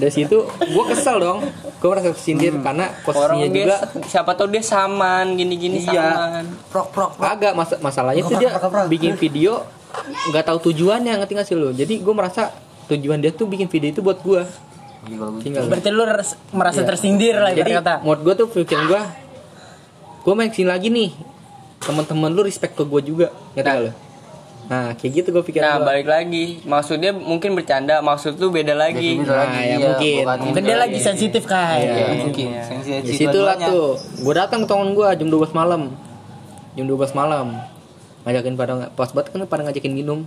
Speaker 3: Dari situ gua kesel dong. Gua merasa kesindir karena posisinya
Speaker 1: orang dia
Speaker 3: juga
Speaker 1: siapa tahu dia saman gini-gini
Speaker 3: Iya.
Speaker 1: saman.
Speaker 5: Prok prok prok.
Speaker 3: agak mas masalahnya tuh dia bikin video nggak tahu tujuannya ngerti nggak sih lo jadi gua merasa tujuan dia tuh bikin video itu buat gua.
Speaker 5: Gila
Speaker 3: tinggal
Speaker 2: berarti lu merasa tersindir lah
Speaker 3: jadi
Speaker 2: kata.
Speaker 3: menurut gue tuh pikiran gue gue main sini lagi nih teman-teman lu respect ke gue juga ngerti nggak lo nah kayak gitu gue
Speaker 1: nah
Speaker 3: pikiran gua.
Speaker 1: balik lagi maksudnya mungkin bercanda maksud lu beda lagi
Speaker 5: Beda
Speaker 3: Nah,
Speaker 5: lagi,
Speaker 3: ya
Speaker 5: iya,
Speaker 3: mungkin.
Speaker 2: mungkin dia lagi sensitif kan
Speaker 3: Iya.
Speaker 5: mungkin. Sensi-
Speaker 3: di
Speaker 5: sensi
Speaker 3: situ lah tuh gue datang ke tangan gue jam 12 malam jam 12 malam ngajakin pada pas banget kan pada ngajakin minum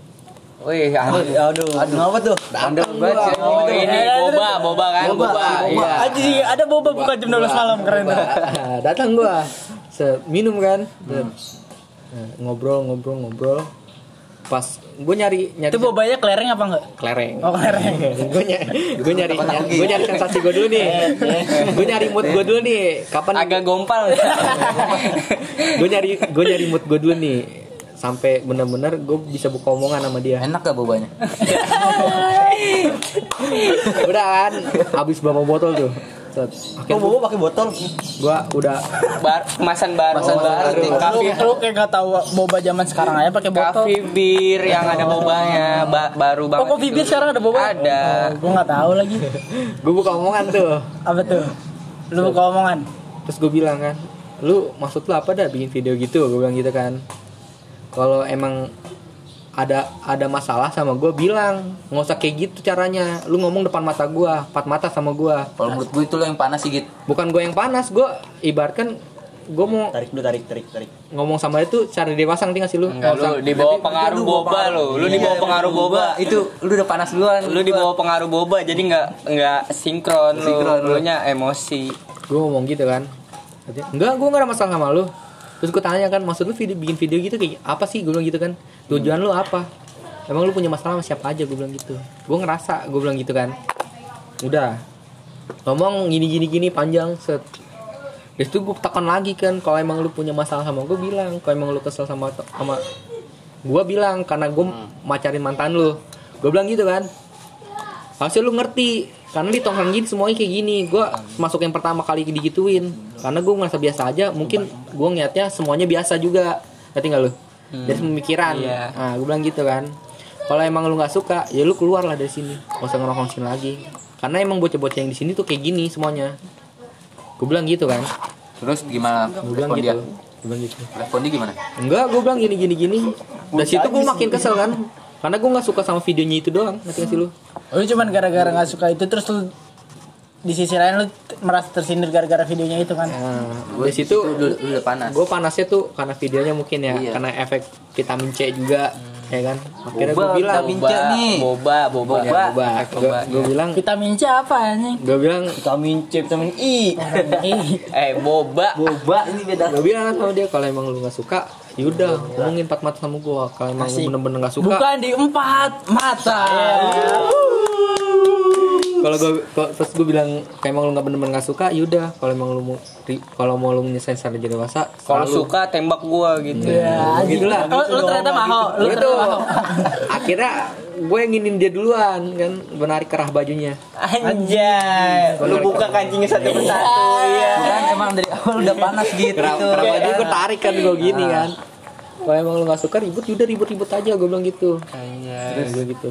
Speaker 1: Wih, aduh, aduh,
Speaker 4: Kenapa tuh?
Speaker 1: Anda baca. Oh, ini boba, boba kan? Boba.
Speaker 3: iya.
Speaker 2: Aji ada boba bukan jam 12 malam keren tuh.
Speaker 3: Nah, datang gua minum kan Nah, ngobrol ngobrol ngobrol. Pas gue nyari nyari
Speaker 2: Itu bobanya kelereng apa enggak?
Speaker 3: kelereng.
Speaker 2: Oh kelereng. *laughs*
Speaker 3: gue nyari gue nyari gue nyari sensasi gue dulu nih. Gue nyari mood gue dulu nih. Kapan
Speaker 1: Agak gompal. *laughs*
Speaker 3: gue nyari gue nyari mood gue dulu nih. Sampai bener-bener gue bisa buka omongan sama dia.
Speaker 5: Enak gak bobanya? *laughs*
Speaker 3: udah kan habis berapa botol tuh
Speaker 4: Kok
Speaker 3: akhirnya
Speaker 4: bobo pakai botol?
Speaker 3: gue udah
Speaker 1: Bar, kemasan baru.
Speaker 5: Kemasan baru.
Speaker 2: Lu,
Speaker 1: Kafe,
Speaker 2: lu kayak gak tahu boba zaman sekarang aja pakai botol.
Speaker 1: kafe bir yang ada bobanya, ba- baru banget.
Speaker 2: Oh, kopi
Speaker 1: itu.
Speaker 2: bir sekarang ada boba?
Speaker 1: Ada.
Speaker 2: Oh, gua nggak tahu lagi. *laughs*
Speaker 3: gue buka omongan tuh
Speaker 2: Apa tuh? Lu buka omongan.
Speaker 3: terus gue bilang kan lu maksud lu apa dah bikin video gitu gue bilang gitu kan kalau emang ada ada masalah sama gue bilang nggak usah kayak gitu caranya lu ngomong depan mata gue empat mata sama gue
Speaker 5: Kalau menurut gue itu lo yang panas sih Git.
Speaker 3: bukan gue yang panas gue ibaratkan gue mau
Speaker 4: Tarik dulu, tarik, tarik, tarik.
Speaker 3: ngomong sama itu cara dewasa ngerti gak sih lu
Speaker 1: Enggak, lu di bawah pengaruh boba lu. Lu di bawah pengaruh boba.
Speaker 5: Itu lu udah panas duluan.
Speaker 1: Lu di bawah pengaruh boba jadi nggak nggak sinkron lu.
Speaker 5: Sinkron lu.
Speaker 1: Lu nya emosi.
Speaker 3: gue ngomong gitu kan enggak gue gak ada masalah sama lu terus gue tanya kan maksud lu video, bikin video gitu kayak apa sih? Gue bilang gitu kan. Tujuan lu apa? Emang lu punya masalah sama siapa aja? Gue bilang gitu. Gue ngerasa gue bilang gitu kan. Udah. Ngomong gini gini gini panjang set. Dari situ gue tekan lagi kan kalau emang lu punya masalah sama gue bilang. Kalau emang lu kesel sama sama gue bilang karena gue macarin mantan lu. Gue bilang gitu kan. Harusnya lu ngerti karena di tongkrong gini semuanya kayak gini. Gue masuk yang pertama kali digituin. Karena gue ngerasa biasa aja. Mungkin gue ngeliatnya semuanya biasa juga. Ngerti nggak lu? Dari pemikiran.
Speaker 1: Iya.
Speaker 3: nah gue bilang gitu kan. Kalau emang lu nggak suka ya lu keluar lah dari sini. Gak usah ngerokok sini lagi. Karena emang bocah-bocah yang di sini tuh kayak gini semuanya. Gue bilang gitu kan.
Speaker 5: Terus gimana?
Speaker 3: Gue bilang
Speaker 5: respon dia?
Speaker 3: gitu gue bilang gitu.
Speaker 5: Respon dia gimana?
Speaker 3: enggak gue bilang gini gini gini dari situ gue makin kesel kan karena gue nggak suka sama videonya itu doang ngerti gak sih lu
Speaker 2: Lu cuman gara-gara nggak suka itu terus lu di sisi lain lu merasa tersindir gara-gara videonya itu kan.
Speaker 3: nah
Speaker 5: Gue
Speaker 3: dari situ
Speaker 5: udah panas.
Speaker 3: gue panasnya tuh karena videonya mungkin ya
Speaker 5: Iya.
Speaker 3: karena efek vitamin C juga ya kan akhirnya gue
Speaker 5: Boba,
Speaker 3: bilang
Speaker 5: vitamin C nih.
Speaker 1: boba boba
Speaker 3: ya, boba gue bilang
Speaker 2: Vitamin C apa anjing?
Speaker 3: gue bilang
Speaker 1: vitamin C vitamin I *laughs* eh boba
Speaker 5: Boba ini beda.
Speaker 3: gue bilang sama dia kalau emang lu nggak suka yaudah ngomongin empat mata sama gue kalau emang bener-bener nggak suka
Speaker 2: Bukan di empat mata.
Speaker 3: Kalau gue terus gue bilang kayak emang lu nggak bener-bener nggak suka yaudah kalau emang lu mau kalau mau lu nyesain secara jadi dewasa
Speaker 1: kalau suka tembak gua gitu.
Speaker 2: Ya,
Speaker 3: Gitulah.
Speaker 2: Oh, lu ternyata mau, lu
Speaker 3: Gue
Speaker 2: ternyata
Speaker 3: tuh
Speaker 2: mau. *laughs*
Speaker 3: akhirnya gue nginin dia duluan kan. Menarik kerah bajunya.
Speaker 1: Anjay, lu buka kancingnya satu persatu ya.
Speaker 5: Kan emang dari awal udah panas gitu.
Speaker 3: kerah, kerah baju gue tarik kan gue gini kan. Kalau emang lu nggak suka ribut yaudah ribut-ribut aja gue bilang gitu. Terus gue gitu.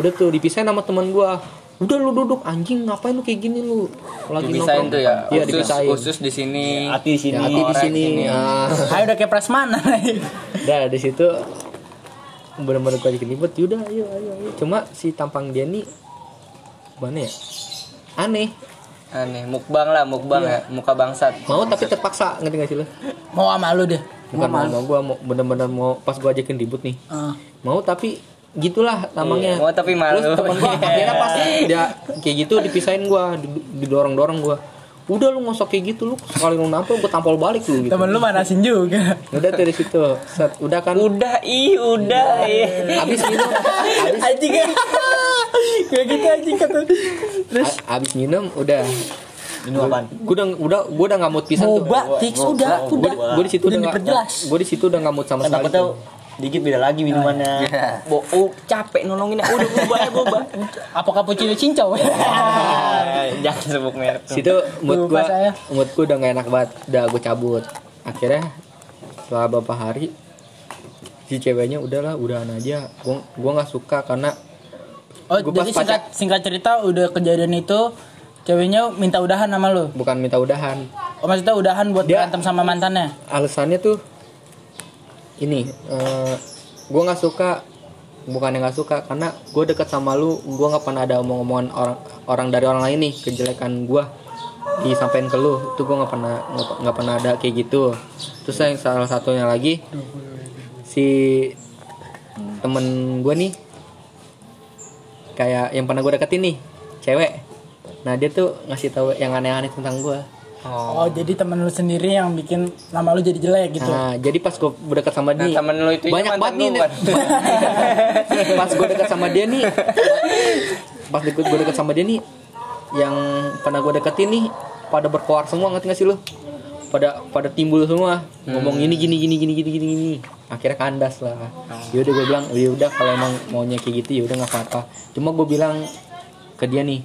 Speaker 3: Udah tuh dipisahin sama teman gue udah lu duduk anjing ngapain lu kayak gini lu lagi nongkrong.
Speaker 1: tuh ya.
Speaker 3: iya
Speaker 1: Khusus
Speaker 3: dipisahin
Speaker 1: khusus di sini.
Speaker 4: hati di sini
Speaker 3: ya, hati di sini
Speaker 1: sini.
Speaker 3: Ah. *laughs*
Speaker 2: Ayo udah kayak prasmanan. *laughs*
Speaker 3: Udah di situ bener-bener gue ribut yaudah ayo ayo ayo cuma si tampang dia nih gimana ya aneh
Speaker 1: Aneh, mukbang lah, mukbang ya, muka bangsat.
Speaker 3: mau tapi terpaksa ngerti gak sih lo
Speaker 2: Mau sama lu deh.
Speaker 3: bukan mau mau gue mau bener-bener mau pas gue ajakin ribut nih
Speaker 2: Ah.
Speaker 3: mau tapi gitulah namanya
Speaker 1: Iya, mau tapi malu.
Speaker 3: terus temen gue *laughs* akhirnya pas dia kayak gitu dipisahin gue didorong-dorong gue udah lu ngosok kayak gitu lu sekali lu nampol gue tampol balik lu gitu
Speaker 2: Temen lu manasin juga.
Speaker 3: udah dari situ set udah kan
Speaker 1: Udah, ih, udah. ih.
Speaker 3: abis minum abis *laughs*
Speaker 2: Anjing Kayak gitu anjing kata.
Speaker 3: Terus abis minum udah
Speaker 4: minum apaan
Speaker 3: gue udah udah gue udah nggak mood pisan tuh
Speaker 2: Boba, Tix udah, udah.
Speaker 3: gue di situ
Speaker 2: Udah
Speaker 3: nggak gue di situ udah nggak mood sama sekali tuh.
Speaker 4: Dikit beda lagi minumannya
Speaker 1: Bo, oh, capek nolongin udah boba ya boba.
Speaker 2: Apa cappuccino cincau? *laughs*
Speaker 1: Jangan sebut merek.
Speaker 3: situ mood
Speaker 2: Lupa saya.
Speaker 3: mood gue udah gak enak banget udah gue cabut akhirnya setelah beberapa hari si ceweknya udahlah udahan aja gue gue nggak suka karena
Speaker 2: Oh,
Speaker 3: Gua pas
Speaker 2: jadi singkat, singkat cerita udah kejadian itu ceweknya minta udahan sama lu.
Speaker 3: bukan minta udahan
Speaker 2: Oh, maksudnya udahan buat
Speaker 3: Dia-
Speaker 2: berantem sama mantannya.
Speaker 3: alasannya tuh ini eh gue nggak suka bukan yang nggak suka karena gue deket sama lu gue nggak pernah ada omong-omongan orang orang dari orang lain nih kejelekan gue disampaikan ke lu itu gue nggak pernah nggak pernah ada kayak gitu. Terus yang salah satunya lagi si temen gue nih kayak yang pernah gue deketin nih cewek. Nah dia tuh ngasih tahu yang aneh-aneh tentang gue
Speaker 2: Oh, jadi temen lu sendiri yang bikin nama lu jadi jelek gitu.
Speaker 3: Nah, jadi pas gue dekat sama
Speaker 1: Nah,
Speaker 3: dia,
Speaker 1: temen lu itu
Speaker 3: banyak banget nih.
Speaker 1: kan? *laughs*
Speaker 3: pas gue dekat sama dia nih, pas gue gue dekat sama dia nih, yang pernah gue deketin nih, pada berkoar semua ngerti gak sih lu? Pada pada timbul semua, ngomong gini gini gini gini gini gini gini. Akhirnya kandas lah. Yaudah gue bilang, ya udah kalau emang maunya kayak gitu ya udah nggak apa-apa. Cuma gue bilang ke dia nih,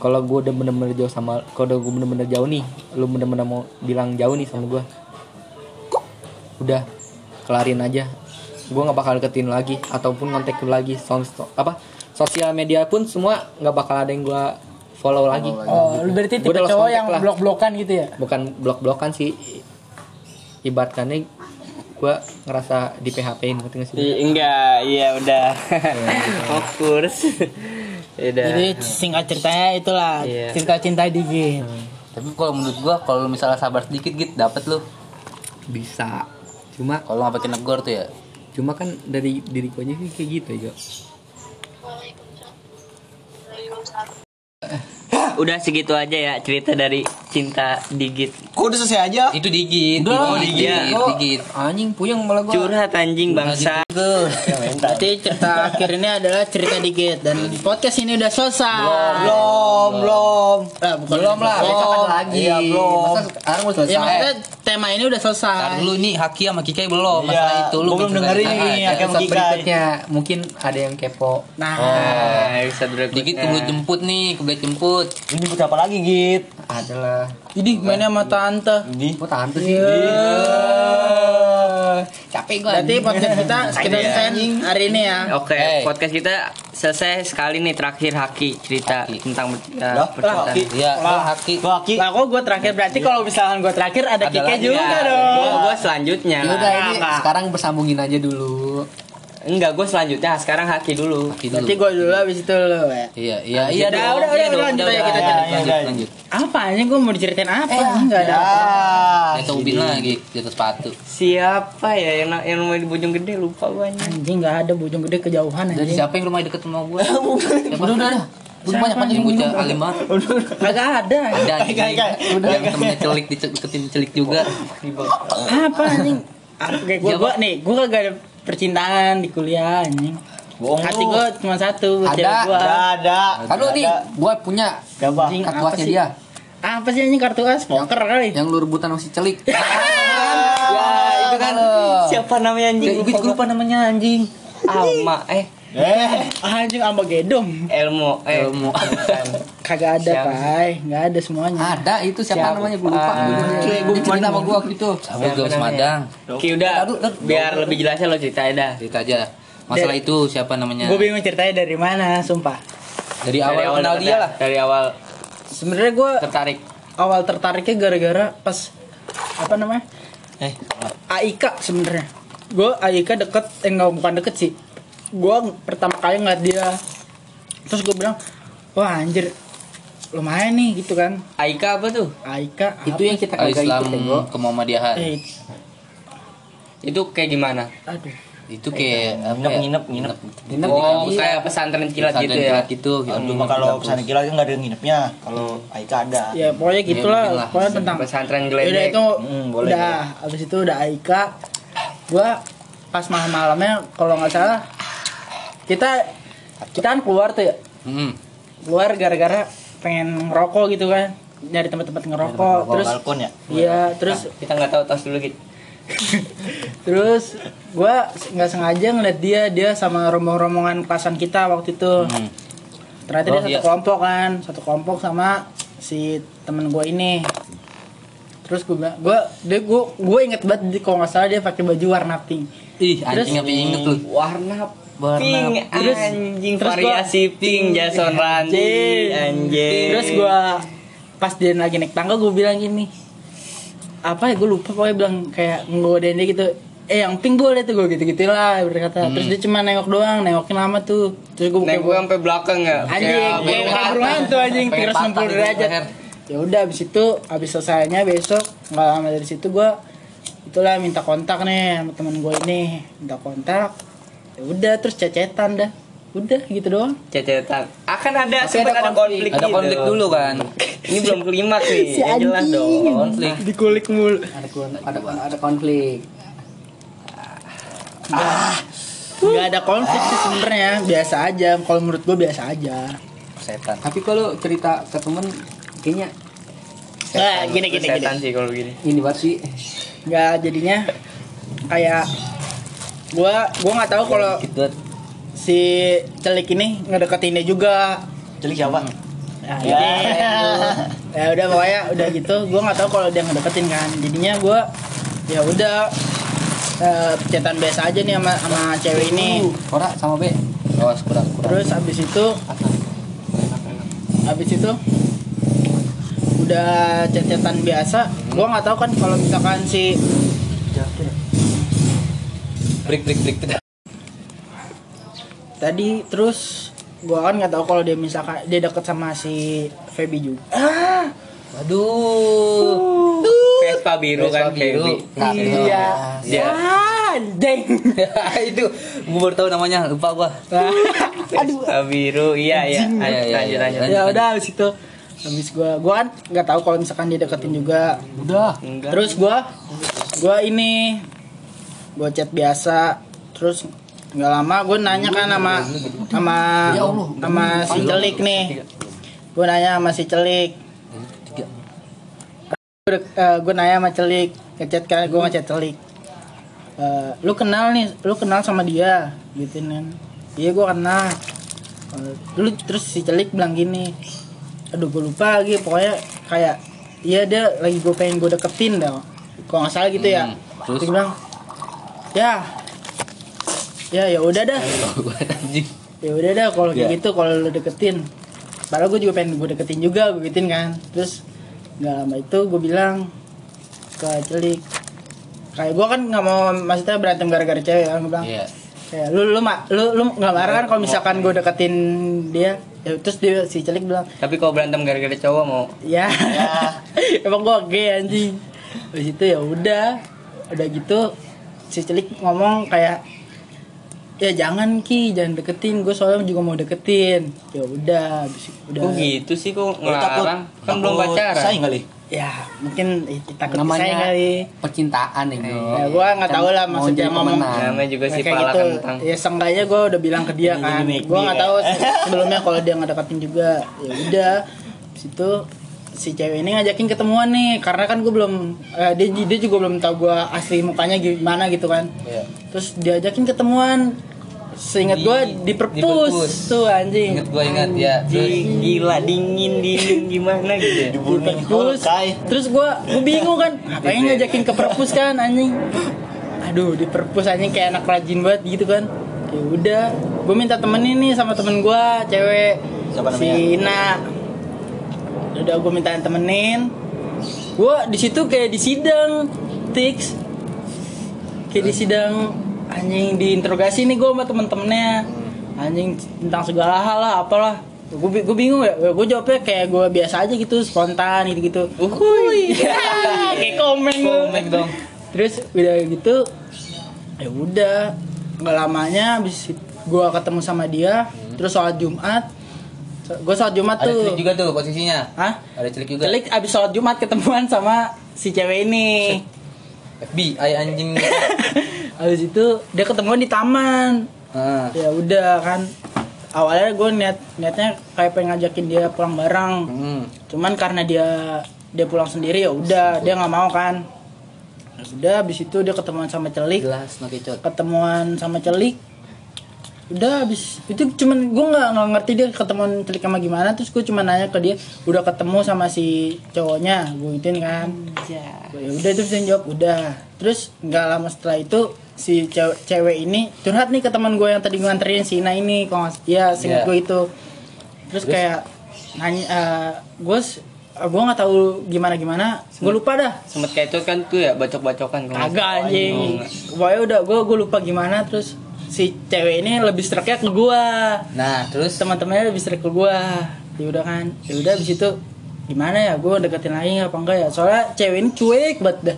Speaker 3: kalau gue udah bener-bener jauh sama kalau udah gue bener-bener jauh nih lu bener-bener mau bilang jauh nih sama gue udah kelarin aja. Gue nggak bakal deketin lagi ataupun ngontek lu lagi. Sos- apa? Sosial media pun semua nggak bakal ada yang gue follow lagi.
Speaker 2: Oh, lu berarti tipe cowok yang
Speaker 3: lah.
Speaker 2: blok-blokan gitu ya?
Speaker 3: bukan blok-blokan sih. Ibaratkannya gue ngerasa di PHP in ngerti nggak sih?
Speaker 1: Ih, enggak, iya udah. *laughs* Fokus. Udah.
Speaker 2: Jadi singkat ceritanya itulah
Speaker 1: Iya.
Speaker 2: cerita cinta dikit.
Speaker 5: Tapi kalau menurut gua kalau lu misalnya sabar sedikit gitu dapet lu.
Speaker 3: bisa cuma
Speaker 5: Kalau nggak pakai negor tuh ya.
Speaker 3: cuma kan dari diriku aja sih kayak gitu ya
Speaker 1: Udah segitu aja ya cerita dari cinta digit
Speaker 4: Kok udah selesai aja?
Speaker 5: Itu digit.
Speaker 2: Udah.
Speaker 5: digit,
Speaker 1: Iya.
Speaker 5: digit, digit. Anjing puyeng malah gua.
Speaker 1: curhat anjing bangsa *laughs*
Speaker 2: Berarti cerita akhir ini adalah cerita dikit dan podcast ini udah selesai.
Speaker 4: Belum, belum.
Speaker 2: Ah, bukan
Speaker 5: Belum lah,
Speaker 2: belum.
Speaker 5: besok ada lagi.
Speaker 4: Iya, belum.
Speaker 5: Masa sekarang mau selesai?
Speaker 2: Ya maksudnya tema ini udah
Speaker 5: Ntar
Speaker 2: selesai.
Speaker 5: dulu nih Haki sama Kikai belum
Speaker 4: Iya,
Speaker 5: masalah itu lu
Speaker 4: belum dengerin nih, Haki sama Kikai.
Speaker 5: berikutnya mungkin ada yang kepo
Speaker 2: Nah,
Speaker 1: nah bisa berikutnya
Speaker 5: dikit kebeli jemput nih kebeli jemput
Speaker 4: Ini jemput apa lagi, Git?
Speaker 5: adalah
Speaker 2: jadi mainnya sama tante.
Speaker 4: Ini.
Speaker 5: kok tante sih capek gua
Speaker 2: Berarti podcast kita *laughs* kita selesai hari ini ya.
Speaker 1: Oke,
Speaker 5: Hey.
Speaker 1: podcast kita selesai sekali nih terakhir Haki cerita
Speaker 5: Haki.
Speaker 1: tentang uh, percintaan.
Speaker 4: Haki.
Speaker 5: iya gua Haki
Speaker 4: Gua Aki.
Speaker 2: Lah kok gue terakhir berarti kalau misalkan gue terakhir ada, Kike juga
Speaker 5: ya.
Speaker 2: dong.
Speaker 1: Gua, gua selanjutnya.
Speaker 5: Ya udah ini
Speaker 2: Nah,
Speaker 5: sekarang bersambungin aja dulu
Speaker 1: Enggak, gua selanjutnya. Sekarang Haki dulu.
Speaker 5: Haki dulu
Speaker 2: gue dulu habis itu lo ya.
Speaker 5: iya iya iya
Speaker 2: Udah, udah,
Speaker 5: iya
Speaker 2: udah, lanjut aja kita
Speaker 5: lanjut,
Speaker 4: cari.
Speaker 5: lanjut lanjut
Speaker 2: Apa aja gue mau diceritain apa? Enggak ada.
Speaker 4: Ah,
Speaker 5: jatuh ubin lagi jatuh sepatu
Speaker 1: Siapa ya yang yang rumah di Bojong Gede lupa gua anjing.
Speaker 2: Anjing nggak ada bujung gede kejauhan
Speaker 5: dari
Speaker 2: anjing.
Speaker 5: siapa yang rumahnya deket sama gua siapa *laughs* udah udah udah Udah banyak yang bocah alim banget
Speaker 2: Kagak ada.
Speaker 5: ada
Speaker 4: kayak-
Speaker 5: yang temennya celik deketin celik juga
Speaker 2: Apa anjing? Ah, gue gua nih, gue kagak ada percintaan di kuliah anjing.
Speaker 4: Bohong
Speaker 2: Hati gue cuma satu buat
Speaker 5: Ada.
Speaker 2: cewek gue.
Speaker 4: Ada, ada.
Speaker 5: Aduh nih, gua punya?
Speaker 2: Anjing,
Speaker 5: kartu
Speaker 2: apa
Speaker 5: asnya
Speaker 2: sih?
Speaker 5: dia
Speaker 2: Apa sih anjing kartu as? Poker kali.
Speaker 5: yang lu rebutan sama si celik. *laughs*
Speaker 1: Ya, itu kan siapa namanya anjing?
Speaker 5: Gue lupa namanya anjing.
Speaker 1: Alma eh
Speaker 4: Eh,
Speaker 2: Anjing sama gedong.
Speaker 1: Elmo eh
Speaker 5: Elmo.
Speaker 2: Kagak ada? Pai. Enggak ada semuanya.
Speaker 5: Ada itu siapa,
Speaker 1: Siapa?
Speaker 5: namanya gue lupa.
Speaker 1: Ah.
Speaker 5: Dia dia cerita sama gua waktu itu. Sama gue? Semadang.
Speaker 1: Ki udah biar lebih jelasnya lo ceritain dah.
Speaker 5: Cerita aja. Masalah itu siapa namanya?
Speaker 2: Gue bingung ceritanya dari mana, sumpah.
Speaker 5: Dari awal kenal
Speaker 1: deket
Speaker 5: dia
Speaker 1: dah.
Speaker 5: lah.
Speaker 1: Dari awal
Speaker 2: Sebenarnya gue
Speaker 1: tertarik.
Speaker 2: awal tertariknya gara-gara pas apa namanya?
Speaker 4: eh,
Speaker 2: Aika sebenarnya. Gue Aika deket, eh enggak bukan deket sih. Gue pertama kali ngeliat dia, terus gue bilang, wah anjir, lumayan nih gitu kan.
Speaker 1: Aika apa tuh?
Speaker 2: Aika
Speaker 5: Itu yang kita kagak
Speaker 2: ikut
Speaker 5: Islam
Speaker 2: ya, gua.
Speaker 5: ke Muhammadiyahan.
Speaker 2: Eh,
Speaker 1: Itu kayak gimana?
Speaker 2: aduh.
Speaker 5: Itu kayak apa
Speaker 4: nginep,
Speaker 5: ya?
Speaker 4: nginep, nginep.
Speaker 5: Nginep
Speaker 1: Oh,
Speaker 5: di
Speaker 1: kayak pesantren kilat
Speaker 5: pesantren
Speaker 1: gitu ya.
Speaker 5: kilat gitu.
Speaker 4: Cuma kalau pesantren kilat kan nggak ada nginepnya. Kalau Aika ada.
Speaker 2: Ya pokoknya gitulah,
Speaker 5: lah.
Speaker 2: pokoknya tentang
Speaker 1: Pesantren
Speaker 2: Udah
Speaker 1: geledek.
Speaker 2: itu
Speaker 4: Hmm, boleh,
Speaker 2: udah habis itu udah Aika. Gua pas malam-malamnya kalau nggak salah kita kita kan keluar tuh ya.
Speaker 5: Hmm.
Speaker 2: Keluar gara-gara pengen ngerokok gitu kan. Nyari tempat-tempat ngerokok. Terus
Speaker 4: balkon ya.
Speaker 2: iya, terus
Speaker 1: Kita nggak tahu tos dulu gitu. *laughs*
Speaker 2: terus gua nggak sengaja ngeliat dia dia sama rombong-rombongan kelasan kita waktu itu.
Speaker 5: Hmm.
Speaker 2: Ternyata
Speaker 5: Oh,
Speaker 2: dia satu
Speaker 5: iya.
Speaker 2: kelompok kan, satu kelompok sama si temen gue ini. Terus gue bilang, gue dia gue gue inget banget kalau nggak salah dia pakai baju warna pink.
Speaker 5: Ih,
Speaker 2: Terus-
Speaker 5: anjing apa inget lu?
Speaker 1: Warna
Speaker 5: Warna
Speaker 1: pink
Speaker 2: Terus-
Speaker 1: anjing
Speaker 2: terus gua-
Speaker 1: variasi pink Jason Randy anjing.
Speaker 2: Terus gue pas dia lagi naik tangga gue bilang gini, apa ya gue lupa pokoknya bilang kayak ngodain dia gitu. Eh yang pink boleh tuh gue gitu gitulah berkata. Terus dia cuma nengok doang, nengokin lama tuh. Terus gue
Speaker 1: Nek gue sampai belakang ya.
Speaker 2: anjing
Speaker 1: kayak burung
Speaker 2: hantu anjing
Speaker 5: Pengen
Speaker 2: 360
Speaker 5: patah gitu
Speaker 2: derajat ya udah abis itu abis selesainya besok nggak lama dari situ gue itulah minta kontak nih sama temen gue ini minta kontak ya udah terus cecetan dah udah gitu doang
Speaker 1: Cecetan. Akan ada
Speaker 5: Tapi
Speaker 1: sempat ada konflik.
Speaker 5: Ada
Speaker 1: gitu.
Speaker 5: konflik dulu kan.
Speaker 1: Ini belum klimaks nih. *laughs*
Speaker 2: Si
Speaker 1: ya jelas
Speaker 2: anjing.
Speaker 1: dong.
Speaker 5: Konflik.
Speaker 2: dikulik mulu
Speaker 5: Ada ada ada konflik.
Speaker 2: nggak ada konflik sih sebenarnya biasa aja kalau menurut gue biasa aja
Speaker 1: Setan.
Speaker 5: Tapi kalau cerita ke temen kayaknya
Speaker 2: nah, gini gini gini
Speaker 1: Setan sih kalau gini.
Speaker 5: ini banget sih.
Speaker 2: nggak jadinya kayak gue gue nggak tahu kalau
Speaker 5: Gitu.
Speaker 2: si celik ini ngedeketinnya juga
Speaker 4: Celik siapa?
Speaker 2: Nah, jadi, ya udah pokoknya udah gitu gue nggak tahu kalau dia ngedeketin kan jadinya gue ya udah eh, chatan biasa aja nih sama sama cewek ini
Speaker 5: Ora sama B. Oh, kurang kurang.
Speaker 2: terus abis itu abis itu udah chat-chatan biasa gue nggak tahu kan kalau misalkan si
Speaker 5: Break break break.
Speaker 2: tadi terus gue kan nggak tahu kalau dia misalkan dia deket sama si Feby juga ah
Speaker 5: Waduh.
Speaker 1: Vespa biru kan
Speaker 5: Vespa biru.
Speaker 1: Feby.
Speaker 2: iya
Speaker 1: Dia.
Speaker 2: anjing *laughs*
Speaker 5: itu gue baru tahu namanya, lupa gua. *laughs*
Speaker 2: aduh
Speaker 1: Vespa biru iya iya.
Speaker 5: Iya, iya,
Speaker 1: Lanjut
Speaker 5: iya,
Speaker 1: lanjut.
Speaker 5: iya.
Speaker 2: ya udah habis itu habis gue gue kan nggak tahu kalau misalkan dia deketin juga
Speaker 5: Udah.
Speaker 1: Enggak.
Speaker 2: terus gue gue ini gue chat biasa. Terus nggak lama gue nanya kan sama sama sama si celik nih. gue nanya sama si celik. Gue nanya sama celik. Ngechat kan gue ngechat celik. Eh, lu kenal nih lu kenal sama dia? Gitu kan. Iya gue kenal. Eh, lu terus si celik bilang gini aduh gue lupa lagi pokoknya kayak iya dia lagi gue pengen gue deketin dah. Kalau nggak salah gitu ya.
Speaker 5: Terus?
Speaker 2: dia bilang ya. Ya ya udah dah. Ya udah dah kalau kayak
Speaker 5: Ya.
Speaker 2: gitu kalau lu deketin. Padahal gue juga pengen gue deketin juga gue gituin kan. Terus nggak lama itu gue bilang ke celik kayak gue kan nggak mau maksudnya berantem gara-gara cewek kan gue bilang.
Speaker 5: Iya.
Speaker 2: kayak lu lu mak lu lu nggak marah kan kalau misalkan gue deketin dia? Ya, terus dia si celik bilang
Speaker 1: Tapi kalau berantem gara-gara cowok mau?
Speaker 2: Ya, *laughs* emang gue gay anjing. Habis itu ya udah udah gitu si celik ngomong kayak ya jangan ki jangan deketin gue soalnya juga mau deketin ya udah udah
Speaker 1: Kok gitu sih kok
Speaker 4: Lu takut
Speaker 1: ngelarang? Kan belum pacaran.
Speaker 4: Saing kali.
Speaker 2: ya mungkin eh, takut
Speaker 5: Namanya
Speaker 2: saya kali
Speaker 5: percintaan ini.
Speaker 2: ya gue nggak tahu lah
Speaker 5: Kan mau
Speaker 2: maksudnya ngomong.
Speaker 1: Namanya juga si
Speaker 2: kayak
Speaker 1: pala
Speaker 2: gitu
Speaker 1: kentang.
Speaker 2: ya seenggaknya gue udah bilang ke dia kan gue nggak tahu se- sebelumnya kalau dia nggak deketin juga ya udah situ si cewek ini ngajakin ketemuan nih karena kan gue belum eh, dia dia juga belum tahu gue asli mukanya gimana gitu kan.
Speaker 5: Iya.
Speaker 2: terus diajakin ketemuan seingat gue di perpus
Speaker 5: perpus.
Speaker 2: tuh anjing.
Speaker 5: Ingat gua ingat ya. Terus
Speaker 1: Anjing, gila dingin dingin gimana gitu ya?
Speaker 2: di perpus terus gue gue bingung kan ngapain ngajakin ke perpus kan anjing? Aduh di perpus anjing kayak anak rajin banget gitu kan. Ya udah gue minta temenin nih sama temen gue cewek.
Speaker 4: Siapa
Speaker 2: si Ina udah gue minta temenin. Gue di situ kayak di sidang tix. Kayak di sidang anjing diinterogasi nih gue sama temen-temennya. Anjing tentang segala hal lah apalah. Gue gue bingung ya gue jawabnya kayak gue biasa aja gitu spontan gitu gitu Uhuy. *laughs* kayak komen
Speaker 5: dong.
Speaker 2: terus udah gitu ya udah. Nggak lamanya abis gue ketemu sama dia terus sholat jumat gue sholat jumat
Speaker 5: Ada
Speaker 2: tuh
Speaker 5: celik juga tuh posisinya.
Speaker 2: Hah?
Speaker 5: Ada celik juga.
Speaker 2: Celik abis sholat Jumat ketemuan sama si cewek ini.
Speaker 5: FBI anjing. *laughs*
Speaker 2: Habis itu dia ketemuan di taman.
Speaker 5: Nah.
Speaker 2: Ya udah kan. Awalnya gue niat niatnya kayak pengen ngajakin dia pulang bareng.
Speaker 5: Hmm.
Speaker 2: Cuman karena dia dia pulang sendiri ya udah dia nggak mau kan. Ya udah habis itu dia ketemuan sama Celik.
Speaker 5: No kecot.
Speaker 2: Ketemuan sama Celik. Udah habis. Itu cuman gue nggak nggak ngerti dia ketemuan Celik sama gimana. Terus gue cuma nanya ke dia udah ketemu sama si cowoknya? Gue gituin kan. Ya udah terus dia jawab udah. Terus nggak lama setelah itu si cewek, cewek ini curhat nih ke teman gue yang tadi gue nganterin si Ina ini kalau ya singkat
Speaker 5: Iya.
Speaker 2: gue itu. Terus, kayak nanya eh, gue gue nggak tahu gimana gimana gue lupa dah.
Speaker 1: Sempet kecot kan tuh ya bacok-bacokan kalau nggak
Speaker 2: kagak anjing.
Speaker 1: Nggak.
Speaker 2: pokoknya udah gue gue lupa gimana terus si cewek ini lebih seraknya ke gue
Speaker 5: Nah, terus?
Speaker 2: Teman-temannya lebih serak ke gue ya udah kan. Ya udah abis itu gimana ya? Gue deketin lagi apa enggak ya? Soalnya cewek ini cuek banget dah.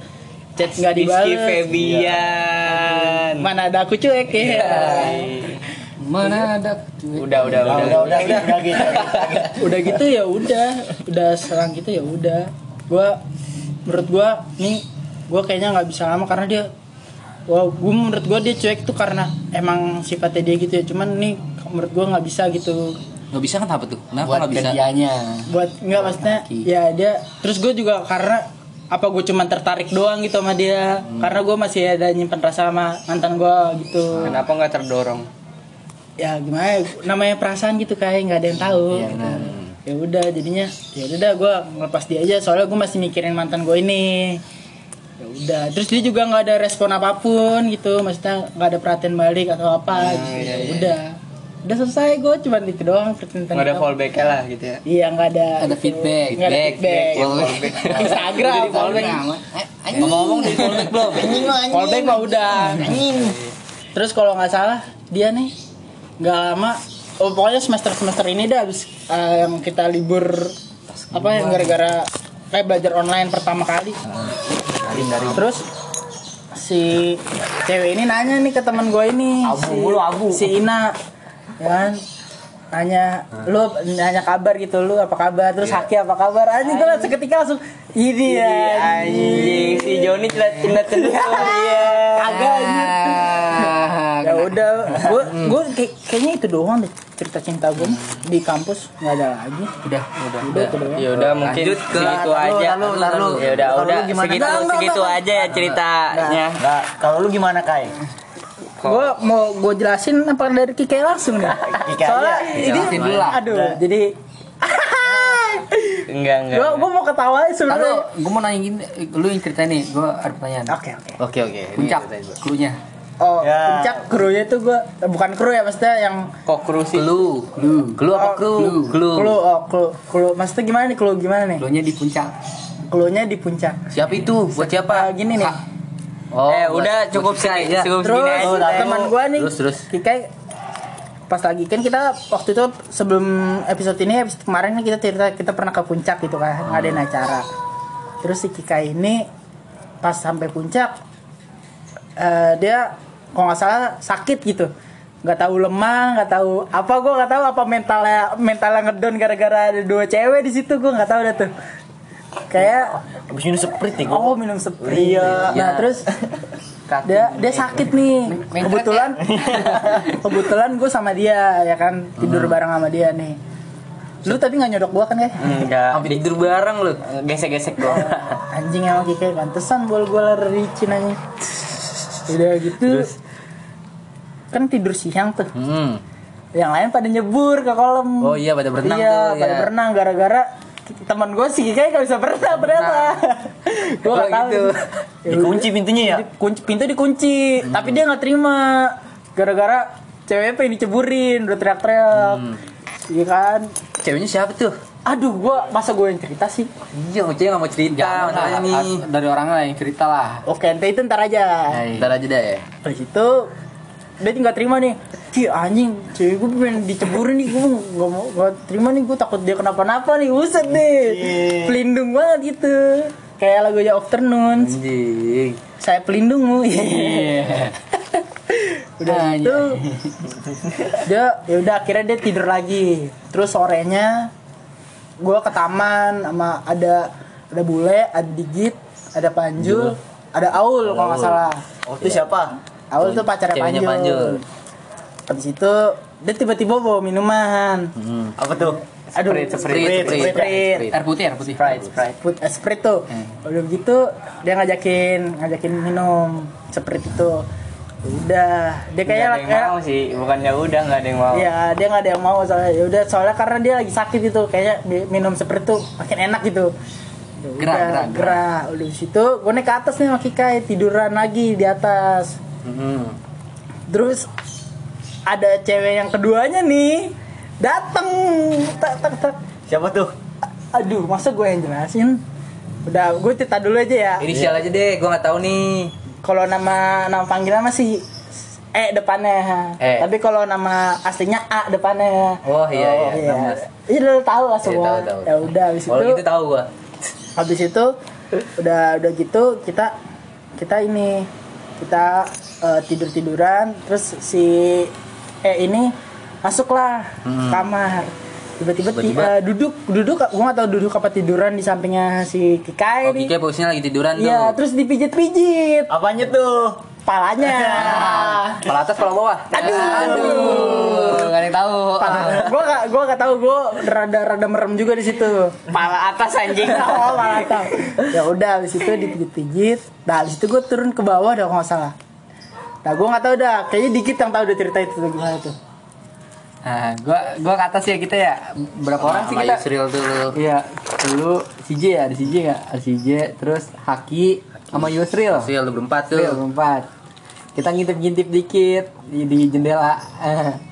Speaker 2: Chat nggak
Speaker 1: Rizky
Speaker 2: dibales.
Speaker 1: Febian.
Speaker 2: mana ada aku cuek ya.
Speaker 5: Mana ada
Speaker 1: Udah, udah, udah.
Speaker 4: udah. udah udah udah gitu
Speaker 2: udah gitu ya udah. Udah serang gitu ya udah. Gue menurut gue nih gue kayaknya nggak bisa lama karena dia Wah, gue menurut gue dia cuek tuh karena emang sifatnya dia gitu ya. Cuman nih menurut gue nggak bisa gitu.
Speaker 5: nggak bisa kan apa tuh? Kenapa
Speaker 3: buat
Speaker 5: nggak bisa?
Speaker 3: kerjanya
Speaker 2: Buat nggak maksudnya ya dia. Terus gue juga karena apa gue cuman tertarik doang gitu sama dia. Karena gue masih ada nyimpen rasa sama mantan gue gitu.
Speaker 1: Kenapa nggak terdorong?
Speaker 2: Ya gimana? ya, Namanya perasaan gitu kayak nggak ada yang tahu.
Speaker 3: Iya, benar.
Speaker 2: ya udah jadinya ya udah gue ngelepas dia aja soalnya gue masih mikirin mantan gue ini ya udah terus dia juga nggak ada respon apa pun gitu maksudnya nggak ada perhatian balik atau apa gitu. ya udah. udah selesai gue cuma itu doang percintaan
Speaker 1: Nggak ada fallback lah gitu ya.
Speaker 2: iya nggak ada
Speaker 5: Ada feedback,
Speaker 2: nggak ada
Speaker 5: feedback,
Speaker 2: feedback. *laughs* Instagram. Fallback.
Speaker 5: Ngomong-ngomong di fallback belum?
Speaker 2: fallback mah udah terus kalau nggak salah dia nih nggak lama oh pokoknya semester semester ini dah habis eh, yang kita libur apa yang gara-gara kayak belajar online pertama kali terus si cewek ini nanya nih ke teman gue ini si, si Ina ya kan? Nanya lu nanya kabar gitu lu apa kabar? Terus Haki apa kabar? Anjing gue langsung ketika langsung ini ya
Speaker 1: Anjing. si Joni celat celat celat *laughs* Iya.
Speaker 2: ya udah gue gue kayaknya itu doang deh cerita cinta gue di kampus nggak ada lagi
Speaker 5: Udah, udah,
Speaker 2: udah doang
Speaker 1: Ya udah mungkin
Speaker 5: Lanjut ke-
Speaker 1: segitu
Speaker 5: taruh,
Speaker 1: aja.
Speaker 5: taruh, taruh.
Speaker 1: Ya udah udah segitu segitu
Speaker 2: enggak.
Speaker 1: aja ya ceritanya.
Speaker 4: Enggak, kalau lu gimana Kai?
Speaker 2: gue mau gue jelasin apa dari Kike langsung nih
Speaker 4: Kike
Speaker 2: soalnya
Speaker 4: aja.
Speaker 2: ini
Speaker 5: Jelasin dulu lah.
Speaker 2: aduh jadi
Speaker 1: Enggak enggak.
Speaker 2: gue gue mau ketawa
Speaker 5: Lalu,
Speaker 2: sebenarnya
Speaker 5: gue mau nanya gini, lu yang cerita nih, gue ada pertanyaan.
Speaker 2: oke oke
Speaker 5: Oke oke. Puncak, klunya.
Speaker 2: Oh
Speaker 4: Ya.
Speaker 2: puncak krunya tuh gue bukan kru ya maksudnya yang
Speaker 1: Kok kru sih?
Speaker 5: Klu, klu, klu apa
Speaker 2: Oh,
Speaker 5: kru?
Speaker 2: Klu, oh, klu, klu. Maksudnya gimana nih klu gimana nih?
Speaker 5: Klunya di puncak.
Speaker 2: Klunya di puncak.
Speaker 5: Siapa itu? Buat siapa?
Speaker 2: Ah, gini nih.
Speaker 5: Ha- Oh,
Speaker 1: eh
Speaker 5: buat-
Speaker 1: udah
Speaker 5: buat
Speaker 1: cukup segi,
Speaker 5: ya.
Speaker 1: cukup
Speaker 2: Terus
Speaker 1: segini aja.
Speaker 2: teman gua nih,
Speaker 5: Terus, terus.
Speaker 2: Kikai pas lagi kan kita waktu itu sebelum episode ini episode kemarin kan kita cerita kita pernah ke puncak gitu kan ngadain acara terus si Kikai ini pas sampai puncak eh, dia kalau nggak salah sakit gitu. Nggak tahu lemah nggak tahu apa gue nggak tahu apa mentalnya mentalnya ngedon gara-gara ada dua cewek di situ gue nggak tahu dah tuh. Kayak
Speaker 4: Abis minum seprit nih
Speaker 2: oh
Speaker 4: gua.
Speaker 2: minum sprite. Nah
Speaker 5: Iya.
Speaker 2: terus dia dia sakit nih. Kebetulan *laughs* kebetulan gue sama dia ya kan tidur bareng sama dia nih. Lu tadi nggak nyodok gua kan kayak
Speaker 1: Enggak.
Speaker 5: Hampir tidur bareng lu.
Speaker 1: Gesek-gesek doang. *laughs*
Speaker 2: anjing emang kayak pantesan bol gue lari cinanya *laughs* udah gitu kan tidur siang tuh
Speaker 5: Hmm.
Speaker 2: yang lain pada nyebur ke kolam
Speaker 5: Oh iya, pada berenang
Speaker 2: iya,
Speaker 5: tuh,
Speaker 2: pada
Speaker 5: ya.
Speaker 2: berenang gara-gara teman gue sih kayak gak bisa berenang ternyata *laughs* gue gak tahu
Speaker 5: gitu.
Speaker 2: Ya
Speaker 4: Dikunci pintunya ya?
Speaker 2: Dikunci, pintu dikunci
Speaker 5: Hmm.
Speaker 2: tapi dia nggak terima gara-gara ceweknya pengen diceburin udah teriak-teriak
Speaker 5: Hmm.
Speaker 2: iya kan
Speaker 5: Ceweknya siapa tuh?
Speaker 2: aduh gua masa gue yang cerita sih
Speaker 5: Iya, cewek gak mau cerita. masalahnya nih.
Speaker 6: dari orangnya lah yang cerita lah
Speaker 2: oke ente itu ntar aja
Speaker 5: Ntar aja deh ya.
Speaker 2: Habis itu dia nggak terima nih. Ki anjing cewek gue pengen diceburin nih gue gak mau gak terima nih gue takut dia kenapa-napa nih buset deh. Pelindung banget gitu. Kayak lagunya Afternoon
Speaker 5: Anjing.
Speaker 2: saya pelindungmu
Speaker 5: Iya. *laughs*
Speaker 2: udah gitu. Dia ya udah akhirnya dia tidur lagi. Terus sorenya gue ke taman sama ada ada bule ada digit ada panjul ada aul kalau nggak salah.
Speaker 4: Oh, itu siapa?
Speaker 2: Aul tuh pacarnya Panjul.
Speaker 5: Panjul.
Speaker 2: Habis itu dia tiba-tiba bawa minuman.
Speaker 4: Apa tuh?
Speaker 2: Aduh,
Speaker 5: Sprite,
Speaker 2: Sprite,
Speaker 5: Sprite,
Speaker 2: Sprite.
Speaker 6: air putih air putih
Speaker 1: Sprite, Sprite.
Speaker 2: Put eh, Sprite tuh. Udah gitu dia ngajakin ngajakin minum Sprite itu. Udah, dia kayak
Speaker 1: ada yang
Speaker 2: kayak
Speaker 1: mau sih, bukannya udah nggak ada yang mau.
Speaker 2: Iya, dia nggak ada yang mau soalnya. Ya udah soalnya karena dia lagi sakit gitu, kayaknya mi- minum Sprite tuh makin enak gitu. Ya
Speaker 6: Gerak,
Speaker 2: udah,
Speaker 6: gerak,
Speaker 2: gerak. Udah di situ, gue naik ke atas nih sama Kikai, tiduran lagi di atas.
Speaker 5: Hmm.
Speaker 2: Terus ada cewek yang keduanya nih dateng tak tak tak
Speaker 4: Siapa tuh?
Speaker 2: aduh masa gue yang jelasin udah gue cerita dulu aja ya
Speaker 5: Inisial aja deh, gua nggak tahu nih.
Speaker 2: kalau nama nama panggilan masih E depannya
Speaker 5: E.
Speaker 2: tapi kalau nama aslinya A depannya
Speaker 5: Oh iya iya.
Speaker 2: iya
Speaker 5: 16.
Speaker 2: iya lu tahu lah
Speaker 5: Iya,
Speaker 2: semua
Speaker 5: tahu, tahu.
Speaker 2: ya udah habis
Speaker 5: Kalau
Speaker 2: itu
Speaker 5: gitu tahu gua.
Speaker 2: habis itu udah udah gitu kita kita ini kita tidur tiduran terus si E ini masuklah
Speaker 5: Hmm.
Speaker 2: kamar tiba-tiba ti-
Speaker 5: Tiba-tiba.
Speaker 2: eh, duduk duduk gua nggak tahu duduk apa tiduran di sampingnya si Kikai
Speaker 5: Oh,
Speaker 2: nih
Speaker 5: Kike posisinya lagi tiduran tuh.
Speaker 2: iya terus dipijit-pijit
Speaker 4: Apanya tuh?
Speaker 2: Palanya *laughs*
Speaker 5: Kepala atas, kepala bawah.
Speaker 2: aduh
Speaker 6: Tuh, nggak ada yang tahu
Speaker 2: Pala, gua gak, gua gak tahu, gua rada rada merem juga di situ.
Speaker 1: Pala atas anjing. *laughs*
Speaker 2: oh, malah tahu. Ya udah, habis itu dipijit-pijit. Nah, habis itu gua turun ke bawah kalau nggak salah. Nah, gua nggak tahu dah. Kayaknya dikit yang tahu udah cerita itu gimana tuh.
Speaker 6: nah gua gua ke atas ya kita ya berapa orang sih kita
Speaker 5: Yusril tuh.
Speaker 6: Iya, dulu si J ya, ada si J nggak? Ada si J, terus Haki sama Yusril.
Speaker 5: Yusril berempat tuh.
Speaker 6: Yusril berempat. Kita ngintip-ngintip dikit di, di jendela.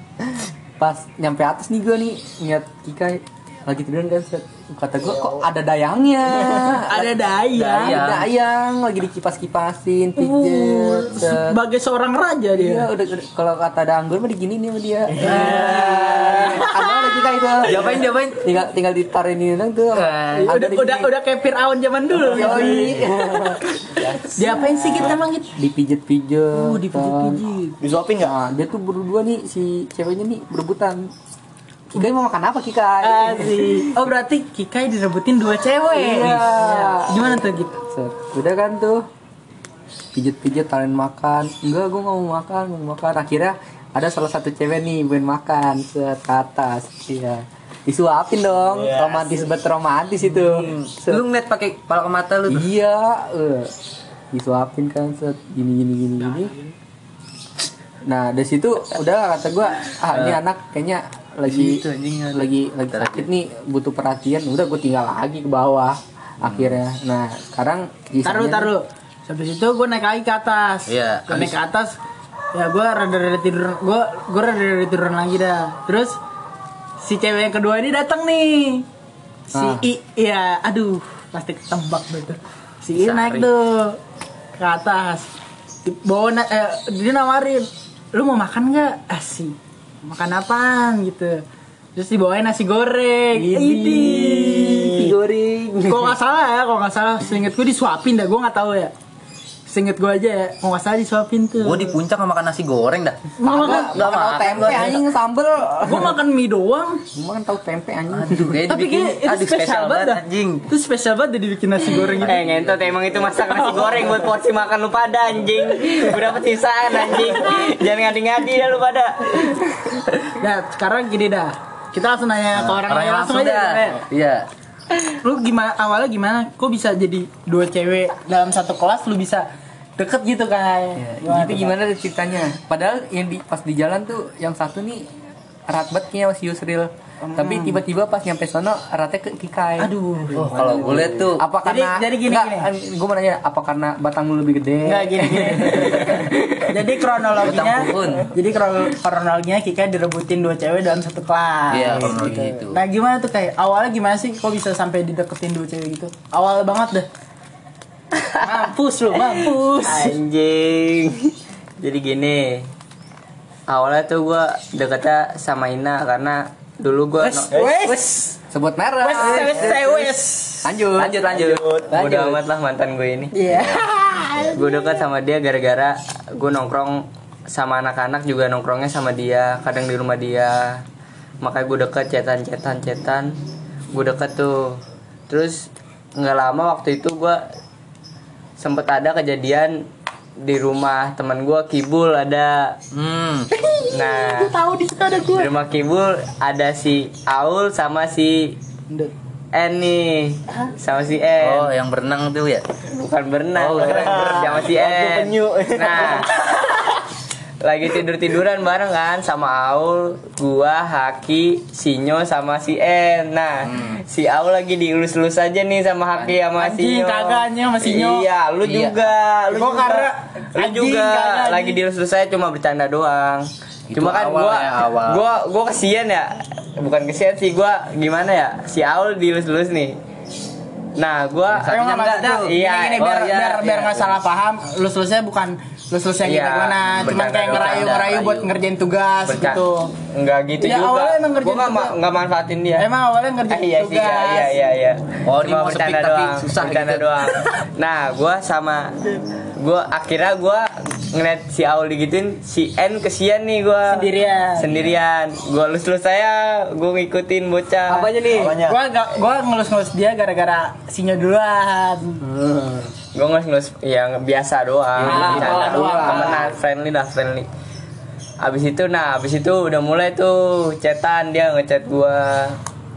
Speaker 6: *laughs* Pas nyampe atas nih gua nih ngeliat Kikai lagi tiduran kan set. Kata gua kok ada dayangnya *laughs*
Speaker 2: Ada dayang.
Speaker 6: Ada dayang lagi dikipas-kipasin pijet set.
Speaker 2: Sebagai seorang raja
Speaker 6: Iya,
Speaker 2: dia.
Speaker 6: udah, udah- kalau kata ada anggur mah digini nih sama dia. Ada ada kita itu.
Speaker 5: Diapain, diapain?
Speaker 6: Tinggal tinggal ditaruh ini dong tuh. Ada
Speaker 2: Udah, udah, udah kayak Fir'aun zaman dulu.
Speaker 6: Yoi. *laughs*
Speaker 2: Diapain sih kita emang gitu?
Speaker 6: Dipijet-pijet.
Speaker 2: Oh, dipijet-pijet.
Speaker 4: Disuapin nggak?
Speaker 6: Nah, dia tuh berdua nih si ceweknya nih berebutan. Kikai mau makan apa Kikai?
Speaker 2: Asik. Oh berarti Kikai direbutin dua cewek.
Speaker 6: Iya.
Speaker 2: Gimana tuh gitu?
Speaker 6: Set, udah kan tuh pijet-pijet kalian makan enggak gue nggak mau makan mau makan akhirnya ada salah satu cewek nih pengen makan set ke atas iya disuapin dong romantis bet romantis itu Set.
Speaker 5: Lu ngeliat pakai kepala ke mata lu tuh.
Speaker 6: iya eh. disuapin kan set gini gini gini gini nah dari situ udah kata gue ah ini anak kayaknya lagi
Speaker 5: Gitu, anjing.
Speaker 6: lagi lagi sakit nih butuh perhatian udah gue tinggal lagi ke bawah akhirnya nah sekarang
Speaker 2: Taruh taruh. Habis itu gue naik lagi ke atas.
Speaker 5: Iya,
Speaker 2: Gue naik ke atas. Ya gue rada-rada tidur. Gue gue rada-rada tiduran lagi dah. Terus si cewek yang kedua ini datang nih. Si
Speaker 6: Ah.
Speaker 2: I, iya, aduh, pasti ketembak betul. Si I naik tuh ke atas. Bawa na- eh, dia nawarin, lu mau makan nggak? Asik. Makan apaan gitu. Terus dibawain nasi goreng. Ini.
Speaker 6: goreng
Speaker 2: Kalau nggak salah ya, kalau nggak salah, seinget gue disuapin dah, gue nggak tahu ya. Seinget gue aja ya, kalau nggak salah disuapin tuh.
Speaker 5: Gua di puncak nggak makan nasi goreng dah.
Speaker 2: Gua makan,
Speaker 6: Gak mau tempe anjing sambel
Speaker 2: gue makan mie doang.
Speaker 6: Gua kan tahu tempe anjing
Speaker 5: Aduh, kayak
Speaker 2: Tapi kayak itu
Speaker 5: aduh
Speaker 2: spesial banget dah.
Speaker 5: anjing.
Speaker 2: Itu spesial banget deh dibikin nasi goreng gitu.
Speaker 1: Eh ngentot emang itu masak nasi goreng buat porsi makan lu pada anjing. Gue dapet sisaan anjing. Jangan ngadi-ngadi dah lu pada.
Speaker 2: Nah, sekarang gini dah. Kita langsung nanya ke orang
Speaker 5: Orangnya
Speaker 2: langsung,
Speaker 5: langsung
Speaker 2: aja.
Speaker 5: Iya.
Speaker 2: Lu gimana awalnya gimana? Kok bisa jadi dua cewek dalam satu kelas lu bisa deket gitu kan?
Speaker 6: Gimana itu gimana tuh ceritanya padahal yang di pas di jalan tuh yang satu nih erat banget kayaknya si Yusril tapi tiba-tiba pas nyampe sono eratnya ke Kikai
Speaker 2: Aduh.
Speaker 5: Oh, kalau gue liat tuh
Speaker 6: apa
Speaker 2: Jadi-
Speaker 6: karena
Speaker 2: jadi gini,
Speaker 6: gue mau nanya apa karena batang lu lebih gede
Speaker 2: Enggak gini gini. *laughs* jadi kronologinya jadi kron- kronologinya Kika direbutin dua cewek dalam satu kelas.
Speaker 5: Iya, kronologi itu.
Speaker 2: Nah, gimana tuh kayak awalnya gimana sih kok bisa sampai dideketin dua cewek gitu? Awal banget dah. Mampus lu, mampus.
Speaker 1: Anjing. Jadi gini. Awalnya tuh gue deketnya sama Ina karena dulu gue
Speaker 2: Wes.
Speaker 6: sebut merek
Speaker 2: Wes, wes, wes.
Speaker 6: lanjut
Speaker 5: lanjut lanjut.
Speaker 1: Udah amat lah mantan gue ini.
Speaker 2: Iya.
Speaker 1: gue dekat sama dia gara-gara gue nongkrong sama anak-anak juga nongkrongnya sama dia kadang di rumah dia makanya gue deket cetan cetan cetan gue deket tuh terus nggak lama waktu itu gue sempet ada kejadian di rumah teman gue kibul ada.
Speaker 5: Hmm. *laughs*
Speaker 1: nah
Speaker 2: Tahu di situ ada
Speaker 1: di
Speaker 2: gua.
Speaker 1: rumah kibul ada si Aul sama si N nih sama si N
Speaker 5: Oh, yang berenang tuh ya.
Speaker 1: bukan berenang
Speaker 5: Oh, berenang.
Speaker 1: sama si En nah *laughs* lagi tidur tiduran bareng kan sama Aul gua Haki Sinyo sama si En nah si Aul lagi dielus-elus aja nih sama Haki sama
Speaker 2: Anjing,
Speaker 1: Sinyo
Speaker 2: kagak, anjing, sama Sinyo.
Speaker 1: iya lu
Speaker 5: Iya.
Speaker 1: juga lu
Speaker 2: Gua
Speaker 1: juga
Speaker 2: karena-
Speaker 1: lu
Speaker 2: anjing,
Speaker 1: juga
Speaker 2: kagak,
Speaker 1: lagi dielus-elus aja cuma bercanda doang
Speaker 5: Itu
Speaker 1: cuma kan
Speaker 5: awal
Speaker 1: gua
Speaker 5: ya, awal.
Speaker 1: gua gua kesian ya bukan kesian sih gua gimana ya si Aul dielus-elus nih nah gua
Speaker 2: Emang nggak maksudnya
Speaker 1: Iya,
Speaker 2: gini, gini,
Speaker 1: oh,
Speaker 2: biar
Speaker 1: iya,
Speaker 2: biar biar
Speaker 1: iya.
Speaker 2: nggak salah paham. Lu selesai bukan lu selesai
Speaker 1: Iya,
Speaker 2: gimana, cuman
Speaker 1: bercanda
Speaker 2: kayak ngerayu ngerayu
Speaker 5: bercanda,
Speaker 2: buat ngerjain tugas
Speaker 1: Berca-
Speaker 2: gitu.
Speaker 1: Enggak gitu
Speaker 2: Ya,
Speaker 1: juga.
Speaker 2: awalnya emang
Speaker 1: Gua
Speaker 2: ngerjain
Speaker 1: nggak ma- nggak manfaatin dia.
Speaker 2: Emang awalnya ngerjain
Speaker 1: Eh, iya
Speaker 2: tugas.
Speaker 1: iya, iya, iya, iya.
Speaker 5: Oh,
Speaker 1: Cuma
Speaker 5: mau
Speaker 1: bercanda
Speaker 5: speak tapi
Speaker 1: doang,
Speaker 5: susah
Speaker 1: bercanda
Speaker 5: gitu.
Speaker 1: doang. *laughs* Nah, gua sama gua akhirnya gua ngeliat si Aul digituin, si N kesian nih gua.
Speaker 2: Sendirian.
Speaker 1: Sendirian. Gua lulus-lulus saya, gua ngikutin bocah.
Speaker 6: apanya nih
Speaker 2: Gua gak, gua ngelus-ngelus dia gara-gara sinyo duluan.
Speaker 1: Gua ngelus-ngelus yang biasa doang,
Speaker 2: Ah,
Speaker 1: bercanda
Speaker 2: doang.
Speaker 1: temenan, friendly lah, friendly. Abis itu, nah abis itu udah mulai tuh chatan dia ngechat gua,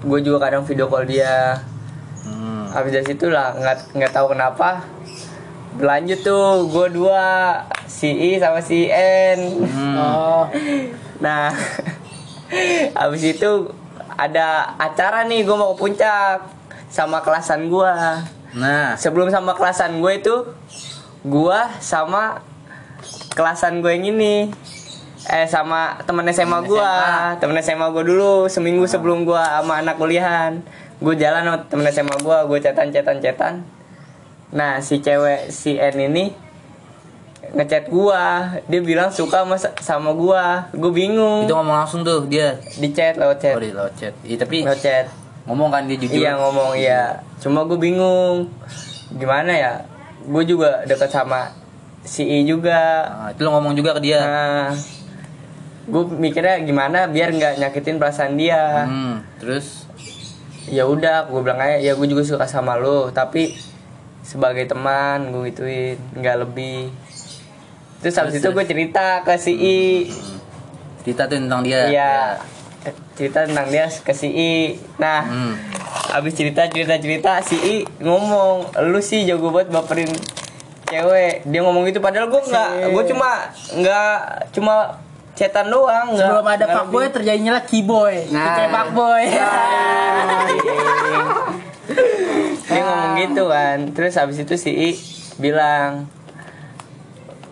Speaker 1: gua juga kadang video call dia.
Speaker 5: Hmm.
Speaker 1: Abis dari situ lah nggak nggak tahu kenapa berlanjut tuh gue dua si I sama si N.
Speaker 2: Oh.
Speaker 1: Nah *laughs* abis itu ada acara nih gue mau ke puncak sama kelasan gue.
Speaker 5: Nah,
Speaker 1: Sebelum sama kelasan gue itu gue sama kelasan gue yang ini. Eh sama temen SMA gue temen SMA gue dulu seminggu sebelum gue sama anak kuliahan. Gue jalan sama temen SMA gue gue cetan cetan cetan nah si cewek si N ini ngechat gua. Dia bilang suka sama sama gua. Gue bingung.
Speaker 5: Itu ngomong langsung tuh dia.
Speaker 1: di chat lewat chat.
Speaker 5: Oh, di lewat chat. Iya, tapi
Speaker 1: lewat chat
Speaker 5: ngomong kan dia jujur.
Speaker 1: Iya ngomong iya. Cuma gue bingung gimana ya. Gue juga dekat sama si I juga.
Speaker 5: Nah, itu lo ngomong juga ke dia.
Speaker 1: Nah, gue mikirnya gimana biar nggak nyakitin perasaan dia
Speaker 5: Hmm, terus
Speaker 1: ya udah gue bilang aja ya gue juga suka sama lo tapi sebagai teman gue gituin nggak lebih terus habis itu gue cerita ke si I
Speaker 5: cerita tuh tentang dia.
Speaker 1: Iya cerita tentang dia ke si I nah
Speaker 5: Hmm.
Speaker 1: habis cerita cerita cerita si I ngomong lu sih jago banget baperin cewek dia ngomong gitu padahal gue nggak gue cuma nggak cuma cetan doang nggak
Speaker 2: Sebelum ada fuckboy
Speaker 1: lebih.
Speaker 2: terjadinya lah keyboy.
Speaker 6: Nah.
Speaker 2: Nah. fuckboy.
Speaker 1: dia ngomong gitu kan terus habis itu si I bilang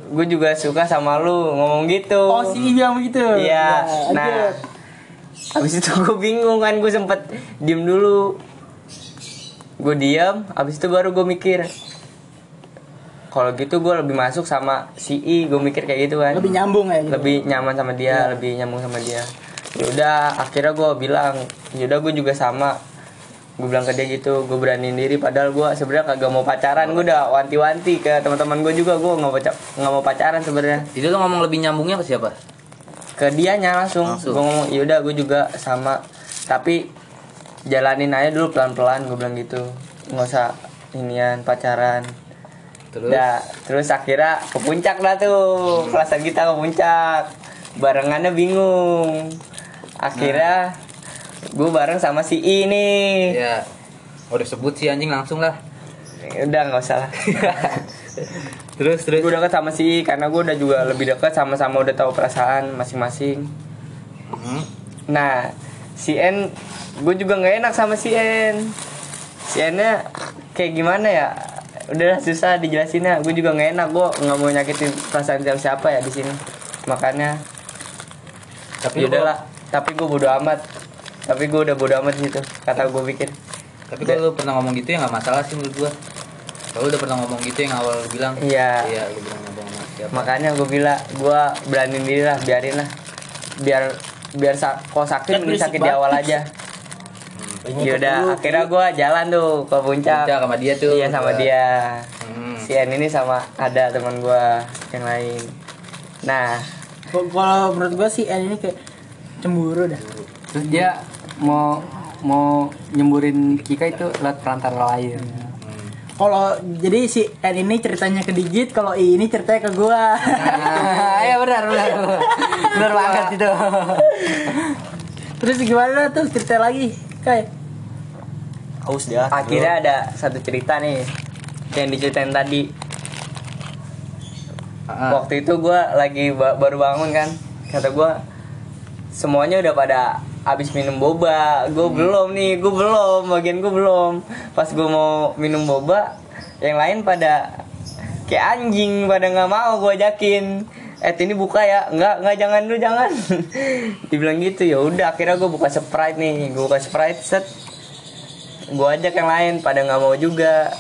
Speaker 1: gue juga suka sama lu ngomong gitu
Speaker 2: Oh si I bilang begitu.
Speaker 1: iya
Speaker 2: Ya,
Speaker 1: nah
Speaker 2: lanjut.
Speaker 1: Habis itu gue bingung kan gue sempet diem dulu. Gue diam habis itu baru gue mikir kalau gitu gue lebih masuk sama si I gue mikir kayak gitu kan.
Speaker 2: Lebih nyambung ya gitu.
Speaker 1: lebih nyaman sama dia lebih nyambung sama dia. Yaudah akhirnya gue bilang yaudah gue juga sama. Gue bilang ke dia gitu gue beraniin diri padahal gue sebenarnya kagak mau pacaran. Gue udah wanti-wanti ke teman-teman gue juga gue nggak mau paca- nggak mau pacaran sebenarnya.
Speaker 5: Itu lo ngomong lebih nyambungnya ke siapa?
Speaker 1: Ke dianya langsung,
Speaker 5: Langsung.
Speaker 1: gue ngomong yaudah gue juga sama. Tapi jalanin aja dulu pelan-pelan gue bilang gitu. Nggak usah inian pacaran.
Speaker 5: Terus?
Speaker 1: Dah, terus akhirnya ke puncak dah tuh. Perasaan kita ke puncak. Barengannya bingung. Akhirnya gue bareng sama si I nih.
Speaker 5: Ya udah sebut sih anjing langsung lah.
Speaker 1: udah nggak usah lah *laughs*
Speaker 5: Terus terus.
Speaker 1: gue deket sama si I karena gue udah juga lebih deket sama-sama udah tahu perasaan masing-masing.
Speaker 5: Hmm.
Speaker 1: nah si N gue juga nggak enak sama si N. Si N nya kayak gimana ya? Udah susah dijelasinnya. Gue juga nggak enak gue nggak mau nyakitin perasaan siapa siapa ya di sini. Makanya
Speaker 5: Tapi
Speaker 1: ya udahlah. Tapi gue bodo amat. Tapi gue udah bodo amat gitu kata gue pikir.
Speaker 5: Tapi kalau lu pernah ngomong gitu ya nggak masalah sih menurut gua. Kalau udah pernah ngomong gitu yang awal lu bilang.
Speaker 1: Iya.
Speaker 5: Iya, lu bilang ngomong sama siapa?
Speaker 1: makanya gue bilang gue beraniin diri lah biarin lah biar biar sa kalau sakit mending sakit di awal aja ya udah akhirnya gue jalan tuh ke puncak
Speaker 5: Puncak sama dia tuh.
Speaker 1: iya sama dia
Speaker 5: Hmm.
Speaker 1: si N ini sama ada teman gue yang lain nah
Speaker 2: Kok- Kalau menurut gua si N ini kayak cemburu dah.
Speaker 6: Terus dia mau mau nyemburin Kika itu lewat perantara lain.
Speaker 2: Kalau jadi si N ini ceritanya ke Digit, kalau I ini ceritanya ke gua.
Speaker 6: Nah, *laughs* ya benar benar. Benar banget itu.
Speaker 2: Terus gimana tuh cerita lagi? Kayak
Speaker 4: Aus dia.
Speaker 1: akhirnya ada satu cerita nih yang diceritain tadi
Speaker 5: Ah,
Speaker 1: waktu itu gue lagi ba- baru bangun kan kata gue semuanya udah pada abis minum boba gue belum nih gue belum bagian gue belum. Pas gue mau minum boba yang lain pada kayak anjing pada nggak mau gue ajakin. Eh ini buka ya? Nggak nggak jangan dulu jangan. *laughs* Dibilang gitu ya udah akhirnya gue buka sprite nih. Gue buka sprite set. Gue ajak yang lain pada nggak mau juga.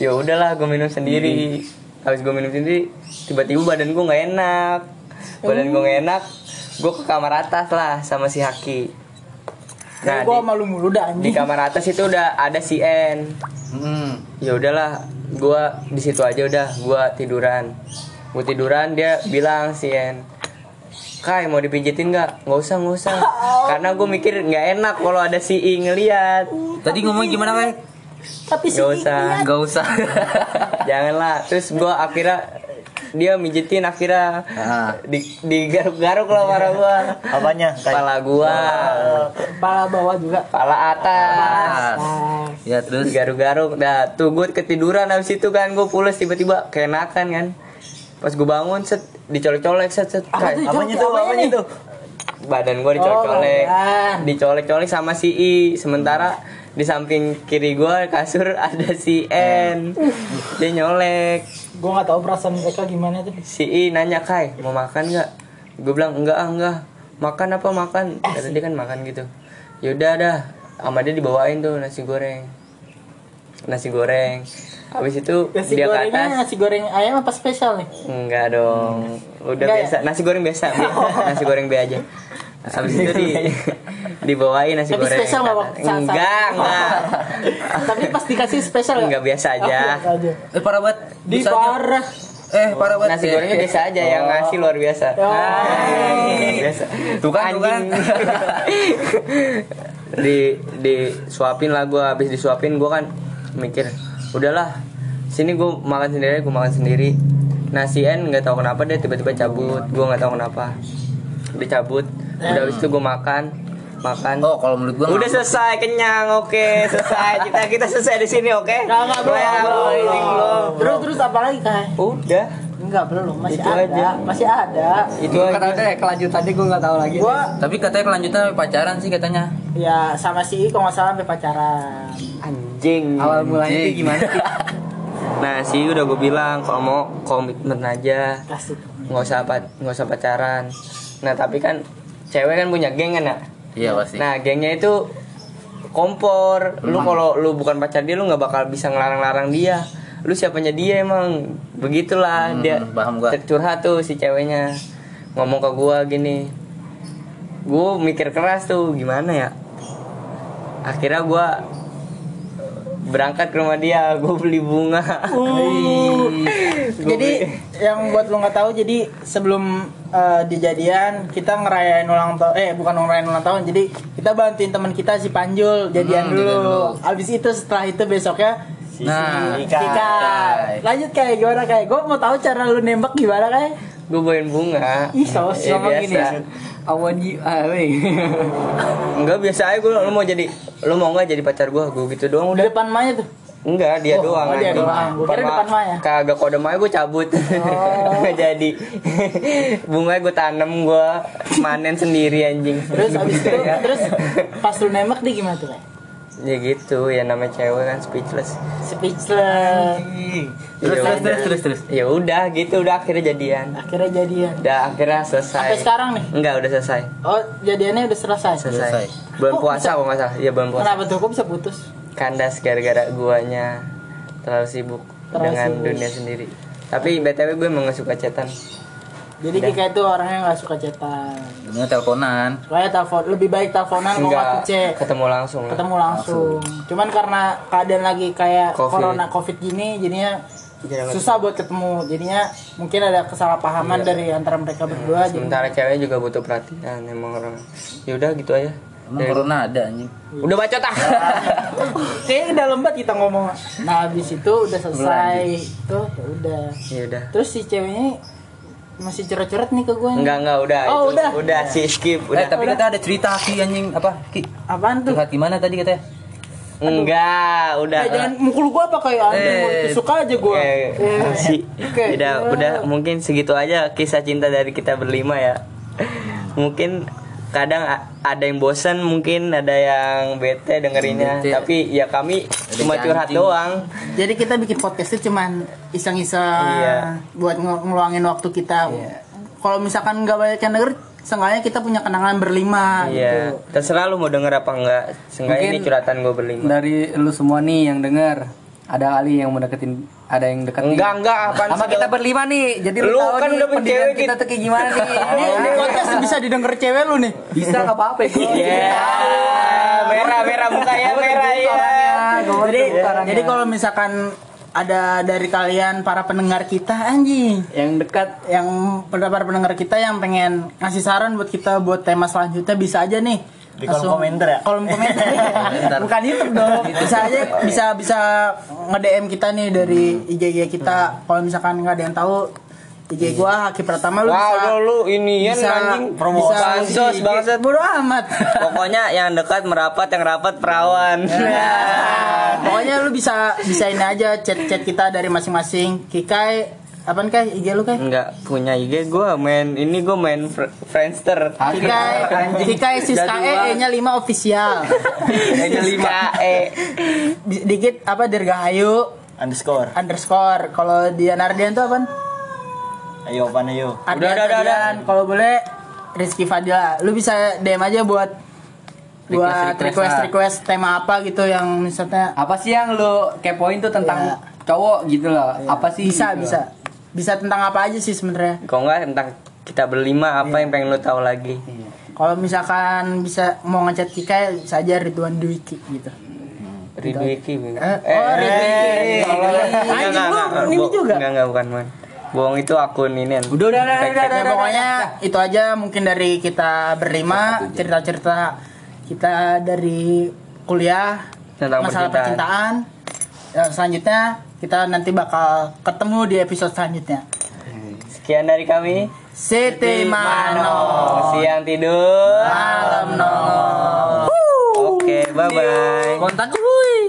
Speaker 1: Ya udahlah gue minum sendiri. Habis gue minum sendiri tiba-tiba badan gue nggak enak. Badan gue nggak enak gue ke kamar atas lah sama si Haki
Speaker 2: nah,
Speaker 1: nah
Speaker 2: gua
Speaker 1: di,
Speaker 2: malu mulu dah
Speaker 1: di kamar atas itu udah ada si N
Speaker 5: Hmm.
Speaker 1: ya udahlah gue di situ aja udah gue tiduran gue tiduran dia bilang si N Kai mau dipijitin nggak? Nggak usah nggak usah. *laughs* Karena gue mikir nggak enak kalau ada si I ngeliat.
Speaker 5: Tadi ngomong gimana kayak?
Speaker 2: Tapi si
Speaker 1: Nggak
Speaker 2: I
Speaker 1: usah.
Speaker 2: ngeliat.
Speaker 5: Gak usah. *laughs*
Speaker 1: Janganlah. Terus gua akhirnya dia mijitin akhirnya
Speaker 5: Ah.
Speaker 1: di digaruk-garuk lah marah gua.
Speaker 4: Apanya? Kayak
Speaker 1: Kepala gua,
Speaker 2: Kepala bawah juga.
Speaker 1: kepala atas.
Speaker 2: Nah,
Speaker 5: ya terus.
Speaker 1: Digaruk-garuk. Dah, tuh gua ketiduran habis itu kan gua pulas tiba-tiba keenakan kan. Pas gua bangun set dicolek-colek set set.
Speaker 2: Apa
Speaker 1: Kai,
Speaker 2: tuh?
Speaker 4: apanya tuh?
Speaker 2: Apanya
Speaker 4: tuh?
Speaker 1: badan gua dicolek-colek.
Speaker 2: Oh,
Speaker 1: dicolek-colek sama si I. Sementara di samping kiri gua kasur *laughs* ada si N. Dia nyolek.
Speaker 2: Gua nggak tahu perasaan mereka gimana tuh.
Speaker 1: si I nanya Kai mau makan nggak? Gue bilang enggak ah enggak. Makan apa makan? Kata dia kan makan gitu. Yaudah dah. Sama dia dibawain tuh nasi goreng. Nasi goreng. Habis itu
Speaker 2: Nasi
Speaker 1: dia ke atas.
Speaker 2: nasi goreng ayam apa spesial nih?
Speaker 1: enggak dong. Udah
Speaker 2: Enggak ya?
Speaker 1: biasa nasi goreng biasa. *laughs* Nasi goreng B aja habis itu di *laughs* dibawain nasi
Speaker 2: Tapi
Speaker 1: goreng
Speaker 2: spesial nggak, Bang?
Speaker 1: ke atas.
Speaker 2: Saat- saat-
Speaker 1: enggak enggak *laughs*
Speaker 2: Tapi pas dikasih spesial
Speaker 1: enggak biasa aja
Speaker 2: Oh, aja.
Speaker 5: Eh parah banget.
Speaker 2: Di
Speaker 5: Dosanya.
Speaker 2: parah.
Speaker 5: Eh parah banget.
Speaker 1: nasi
Speaker 5: ya.
Speaker 1: gorengnya biasa aja yang ngasih luar biasa
Speaker 2: Oh.
Speaker 1: Biasa tuh kan anjing *laughs* di di suapin lah gue habis disuapin gue kan mikir udahlah sini gue makan sendiri gue makan sendiri nah si N nggak tahu kenapa dia tiba-tiba cabut gue nggak tahu kenapa dia cabut udah habis itu gue makan makan
Speaker 5: Oh, kalau menurut gua
Speaker 1: Udah selesai kenyang, oke selesai kita kita selesai di sini, oke?
Speaker 2: Belum,
Speaker 1: Ya,
Speaker 2: belum.
Speaker 1: belum.
Speaker 2: Terus terus apa lagi kai?
Speaker 1: Udah,
Speaker 2: Enggak belum, masih
Speaker 1: Itu
Speaker 2: ada,
Speaker 1: aja.
Speaker 2: masih ada.
Speaker 1: itu
Speaker 6: Kata
Speaker 1: aja.
Speaker 6: deh kelanjutannya gue nggak tahu lagi.
Speaker 2: Gua
Speaker 5: Tapi katanya kelanjutannya pacaran sih katanya.
Speaker 2: ya sama si I kalau nggak salah sampai pacaran.
Speaker 1: Anjing.
Speaker 6: Awal mulanya itu gimana? *laughs*
Speaker 1: Nah, sih udah gue bilang kalau mau komitmen aja, nggak usah pa- nggak usah pacaran. Nah, tapi kan cewek kan punya geng kan, ya?
Speaker 5: Iya pasti.
Speaker 1: Nah, gengnya itu kompor. Lu kalau lu bukan pacar dia, lu nggak bakal bisa ngelarang-larang dia. Lu siapanya dia emang begitulah
Speaker 5: Hmm,
Speaker 1: dia.
Speaker 5: paham gua.
Speaker 1: Curhat tuh si ceweknya ngomong ke gua gini. Gua mikir keras tuh gimana ya. Akhirnya gua berangkat ke rumah dia, gua beli bunga.
Speaker 2: Uh. *laughs* jadi yang buat lo nggak tahu jadi sebelum eh, dijadian kita ngerayain ulang tahun eh bukan ngerayain ulang tahun jadi kita bantuin teman kita si Panjul jadian
Speaker 5: Hmm,
Speaker 2: dulu.
Speaker 5: dulu.
Speaker 2: Abis itu setelah itu besoknya
Speaker 5: Nah,
Speaker 2: Kika. Lanjut kayak gimana kayak gue mau tahu cara lu nembak gimana kayak
Speaker 1: Gua bawain bunga.
Speaker 2: Ih, so
Speaker 1: Ya,
Speaker 2: sama gini.
Speaker 1: biasa.
Speaker 6: I want you, ah, weh.
Speaker 1: Enggak biasa aja gua lu mau jadi lu mau nggak jadi pacar gua? Gua gitu doang
Speaker 2: Di
Speaker 1: udah.
Speaker 2: depan Maya tuh.
Speaker 1: Enggak, dia
Speaker 2: Oh,
Speaker 1: doang.
Speaker 2: oh, dia doang. Gua kira depan Maya.
Speaker 1: Kagak kode Maya gue cabut.
Speaker 2: Oh. *laughs*
Speaker 1: Jadi. Bunga gue tanam gue manen sendiri anjing.
Speaker 2: Terus *laughs* abis itu terus pas lu nembak dia gimana tuh kayak?
Speaker 1: Ya gitu, ya namanya cewek kan speechless.
Speaker 2: Speechless.
Speaker 1: Terus
Speaker 5: terus, terus, terus, terus.
Speaker 1: Ya udah gitu, udah akhirnya jadian.
Speaker 2: Akhirnya jadian.
Speaker 1: Udah akhirnya selesai.
Speaker 2: Sampai sekarang nih.
Speaker 1: Enggak, udah selesai.
Speaker 2: Oh, jadiannya udah selesai.
Speaker 1: Selesai.
Speaker 5: Selesai.
Speaker 1: Bulan puasa kok nggak salah. Iya bulan puasa.
Speaker 2: Kenapa tuh kok bisa putus?
Speaker 1: Kandas gara-gara guanya terlalu sibuk
Speaker 2: Terlalu
Speaker 1: dengan
Speaker 2: sibuk.
Speaker 1: dunia sendiri. Tapi btw gue emang gak suka chatan.
Speaker 2: Jadi Kika itu orangnya nggak suka chatan.
Speaker 5: Ini teleponan.
Speaker 2: Kayak telepon lebih baik teleponan kalau nggak
Speaker 1: Enggak
Speaker 2: cek
Speaker 1: ketemu langsung.
Speaker 2: ketemu langsung. Cuman karena keadaan lagi kayak
Speaker 1: Covid.
Speaker 2: corona covid gini, jadinya
Speaker 1: Jarang
Speaker 2: susah buat ketemu. Jadinya mungkin ada kesalahpahaman dari antara mereka berdua. jadi-
Speaker 1: Sementara cewek juga butuh perhatian emang orang. Ya udah gitu aja.
Speaker 5: Emang corona ada anjing.
Speaker 1: Udah bacot ah. *laughs*
Speaker 2: Kayaknya udah lembat kita ngomong. Nah, habis itu udah selesai. Tuh, ya udah.
Speaker 1: ya udah.
Speaker 2: Terus si ceweknya masih curhat-curhat nih ke gue.
Speaker 1: Enggak enggak udah.
Speaker 2: Oh,
Speaker 1: itu.
Speaker 2: udah.
Speaker 1: Udah si skip
Speaker 5: Eh,
Speaker 1: udah.
Speaker 5: tapi kata ada cerita Ki anjing apa? Ki.
Speaker 2: Apaan tuh?
Speaker 5: Curhat gimana tadi katanya?
Speaker 1: Enggak, udah.
Speaker 2: Eh, jangan mukul gua apa kayak anda
Speaker 5: Eh,
Speaker 2: mau suka aja gua.
Speaker 1: Oke,
Speaker 2: Eh,
Speaker 1: si,
Speaker 2: Oke.
Speaker 1: udah, udah mungkin segitu aja kisah cinta dari kita berlima ya. Mungkin kadang ada yang bosan, mungkin ada yang bete dengerinnya,
Speaker 5: Bete.
Speaker 1: tapi ya kami cuma curhat
Speaker 5: anjing.
Speaker 1: doang.
Speaker 2: Jadi kita bikin podcast itu cuman iseng-iseng
Speaker 1: Iya.
Speaker 2: buat ngel- ngeluangin waktu kita. Kalau misalkan nggak banyak yang denger, seenggaknya kita punya kenangan berlima
Speaker 1: Iya,
Speaker 2: gitu.
Speaker 1: terserah lu mau denger apa enggak. Seenggaknya ini curhatan gue berlima.
Speaker 6: Dari lu semua nih yang denger, ada kali yang mau deketin, ada yang deket nih.
Speaker 1: Enggak, enggak, apaan
Speaker 6: Sama kita berlima nih, jadi lu,
Speaker 1: Lu
Speaker 6: tahu
Speaker 1: kan
Speaker 6: nih
Speaker 1: udah punya
Speaker 6: pendidikan
Speaker 1: cewek,
Speaker 6: kita
Speaker 1: Kit.
Speaker 6: tuh kayak gimana nih. *laughs*
Speaker 2: Ini, ini podcast bisa didengar cewek lu nih.
Speaker 6: Bisa nggak apa-apa ya.
Speaker 1: Iya. Merah, merah mukanya merah ya.
Speaker 2: Jadi, jadi kalau misalkan ada dari kalian para pendengar kita anjing
Speaker 6: yang dekat
Speaker 2: yang para pendengar kita yang pengen ngasih saran buat kita buat tema selanjutnya bisa aja nih
Speaker 4: Di kolom komentar ya?
Speaker 2: kolom komentar. *laughs* Bukan YouTube dong. *laughs* Bisa aja bisa bisa nge DM kita nih dari IG IG kita. Kalau misalkan nggak ada yang tahu IG gua Haki Pratama lu
Speaker 1: Wow,
Speaker 2: bisa
Speaker 1: lu, ini ya anjing.
Speaker 2: promo
Speaker 1: bansos bangsat.
Speaker 2: bodo amat. *laughs*
Speaker 1: Pokoknya yang dekat merapat, yang rapat perawan.
Speaker 2: Nah, pokoknya lu bisa bisa ini aja chat-chat kita dari masing-masing. Kikai apaan kai IG lu kai
Speaker 1: Enggak punya IG gua main ini gua main fr- Friendster.
Speaker 2: Kikai Kikai Siska E nya 5 official *laughs*
Speaker 1: Hanya lima E.
Speaker 2: Di- dikit apa Dirgahayu
Speaker 4: underscore
Speaker 2: underscore kalau dia Nardian tuh apaan?
Speaker 4: ayo pan ayo
Speaker 1: Udah, udah, udah,
Speaker 2: kalau boleh Rizky Fadila lu bisa DM aja buat buat
Speaker 6: Request-request
Speaker 2: request
Speaker 6: lah.
Speaker 2: request tema apa gitu yang misalnya
Speaker 6: apa sih yang lu kepoin tuh tentang
Speaker 2: Iya.
Speaker 6: cowok gitu loh. Apa sih?
Speaker 2: bisa
Speaker 6: gitu.
Speaker 2: bisa bisa tentang apa aja sih sebenarnya
Speaker 1: Kalau enggak tentang kita berlima apa yang pengen lu tahu lagi?
Speaker 2: Kalau misalkan bisa mau ngechat Kika bisa aja Ridwan Dwiki gitu.
Speaker 1: Ridwiki.
Speaker 2: Eh, oh, Ridwiki.
Speaker 1: Enggak,
Speaker 2: Anjing
Speaker 1: enggak,
Speaker 2: lu
Speaker 1: enggak,
Speaker 2: ini juga.
Speaker 1: Enggak, enggak bukan man. Bohong itu akun ini.
Speaker 2: Udah udah udah, udah, udah, pokoknya itu aja mungkin dari kita berlima cerita-cerita kita dari kuliah
Speaker 1: Tentang
Speaker 2: masalah
Speaker 1: percintaan.
Speaker 2: percintaan. Ya, selanjutnya kita nanti bakal ketemu di episode selanjutnya.
Speaker 1: Sekian dari kami.
Speaker 2: Siti Mano.
Speaker 1: Siang tidur.
Speaker 2: Malam no.
Speaker 1: Oke, bye bye.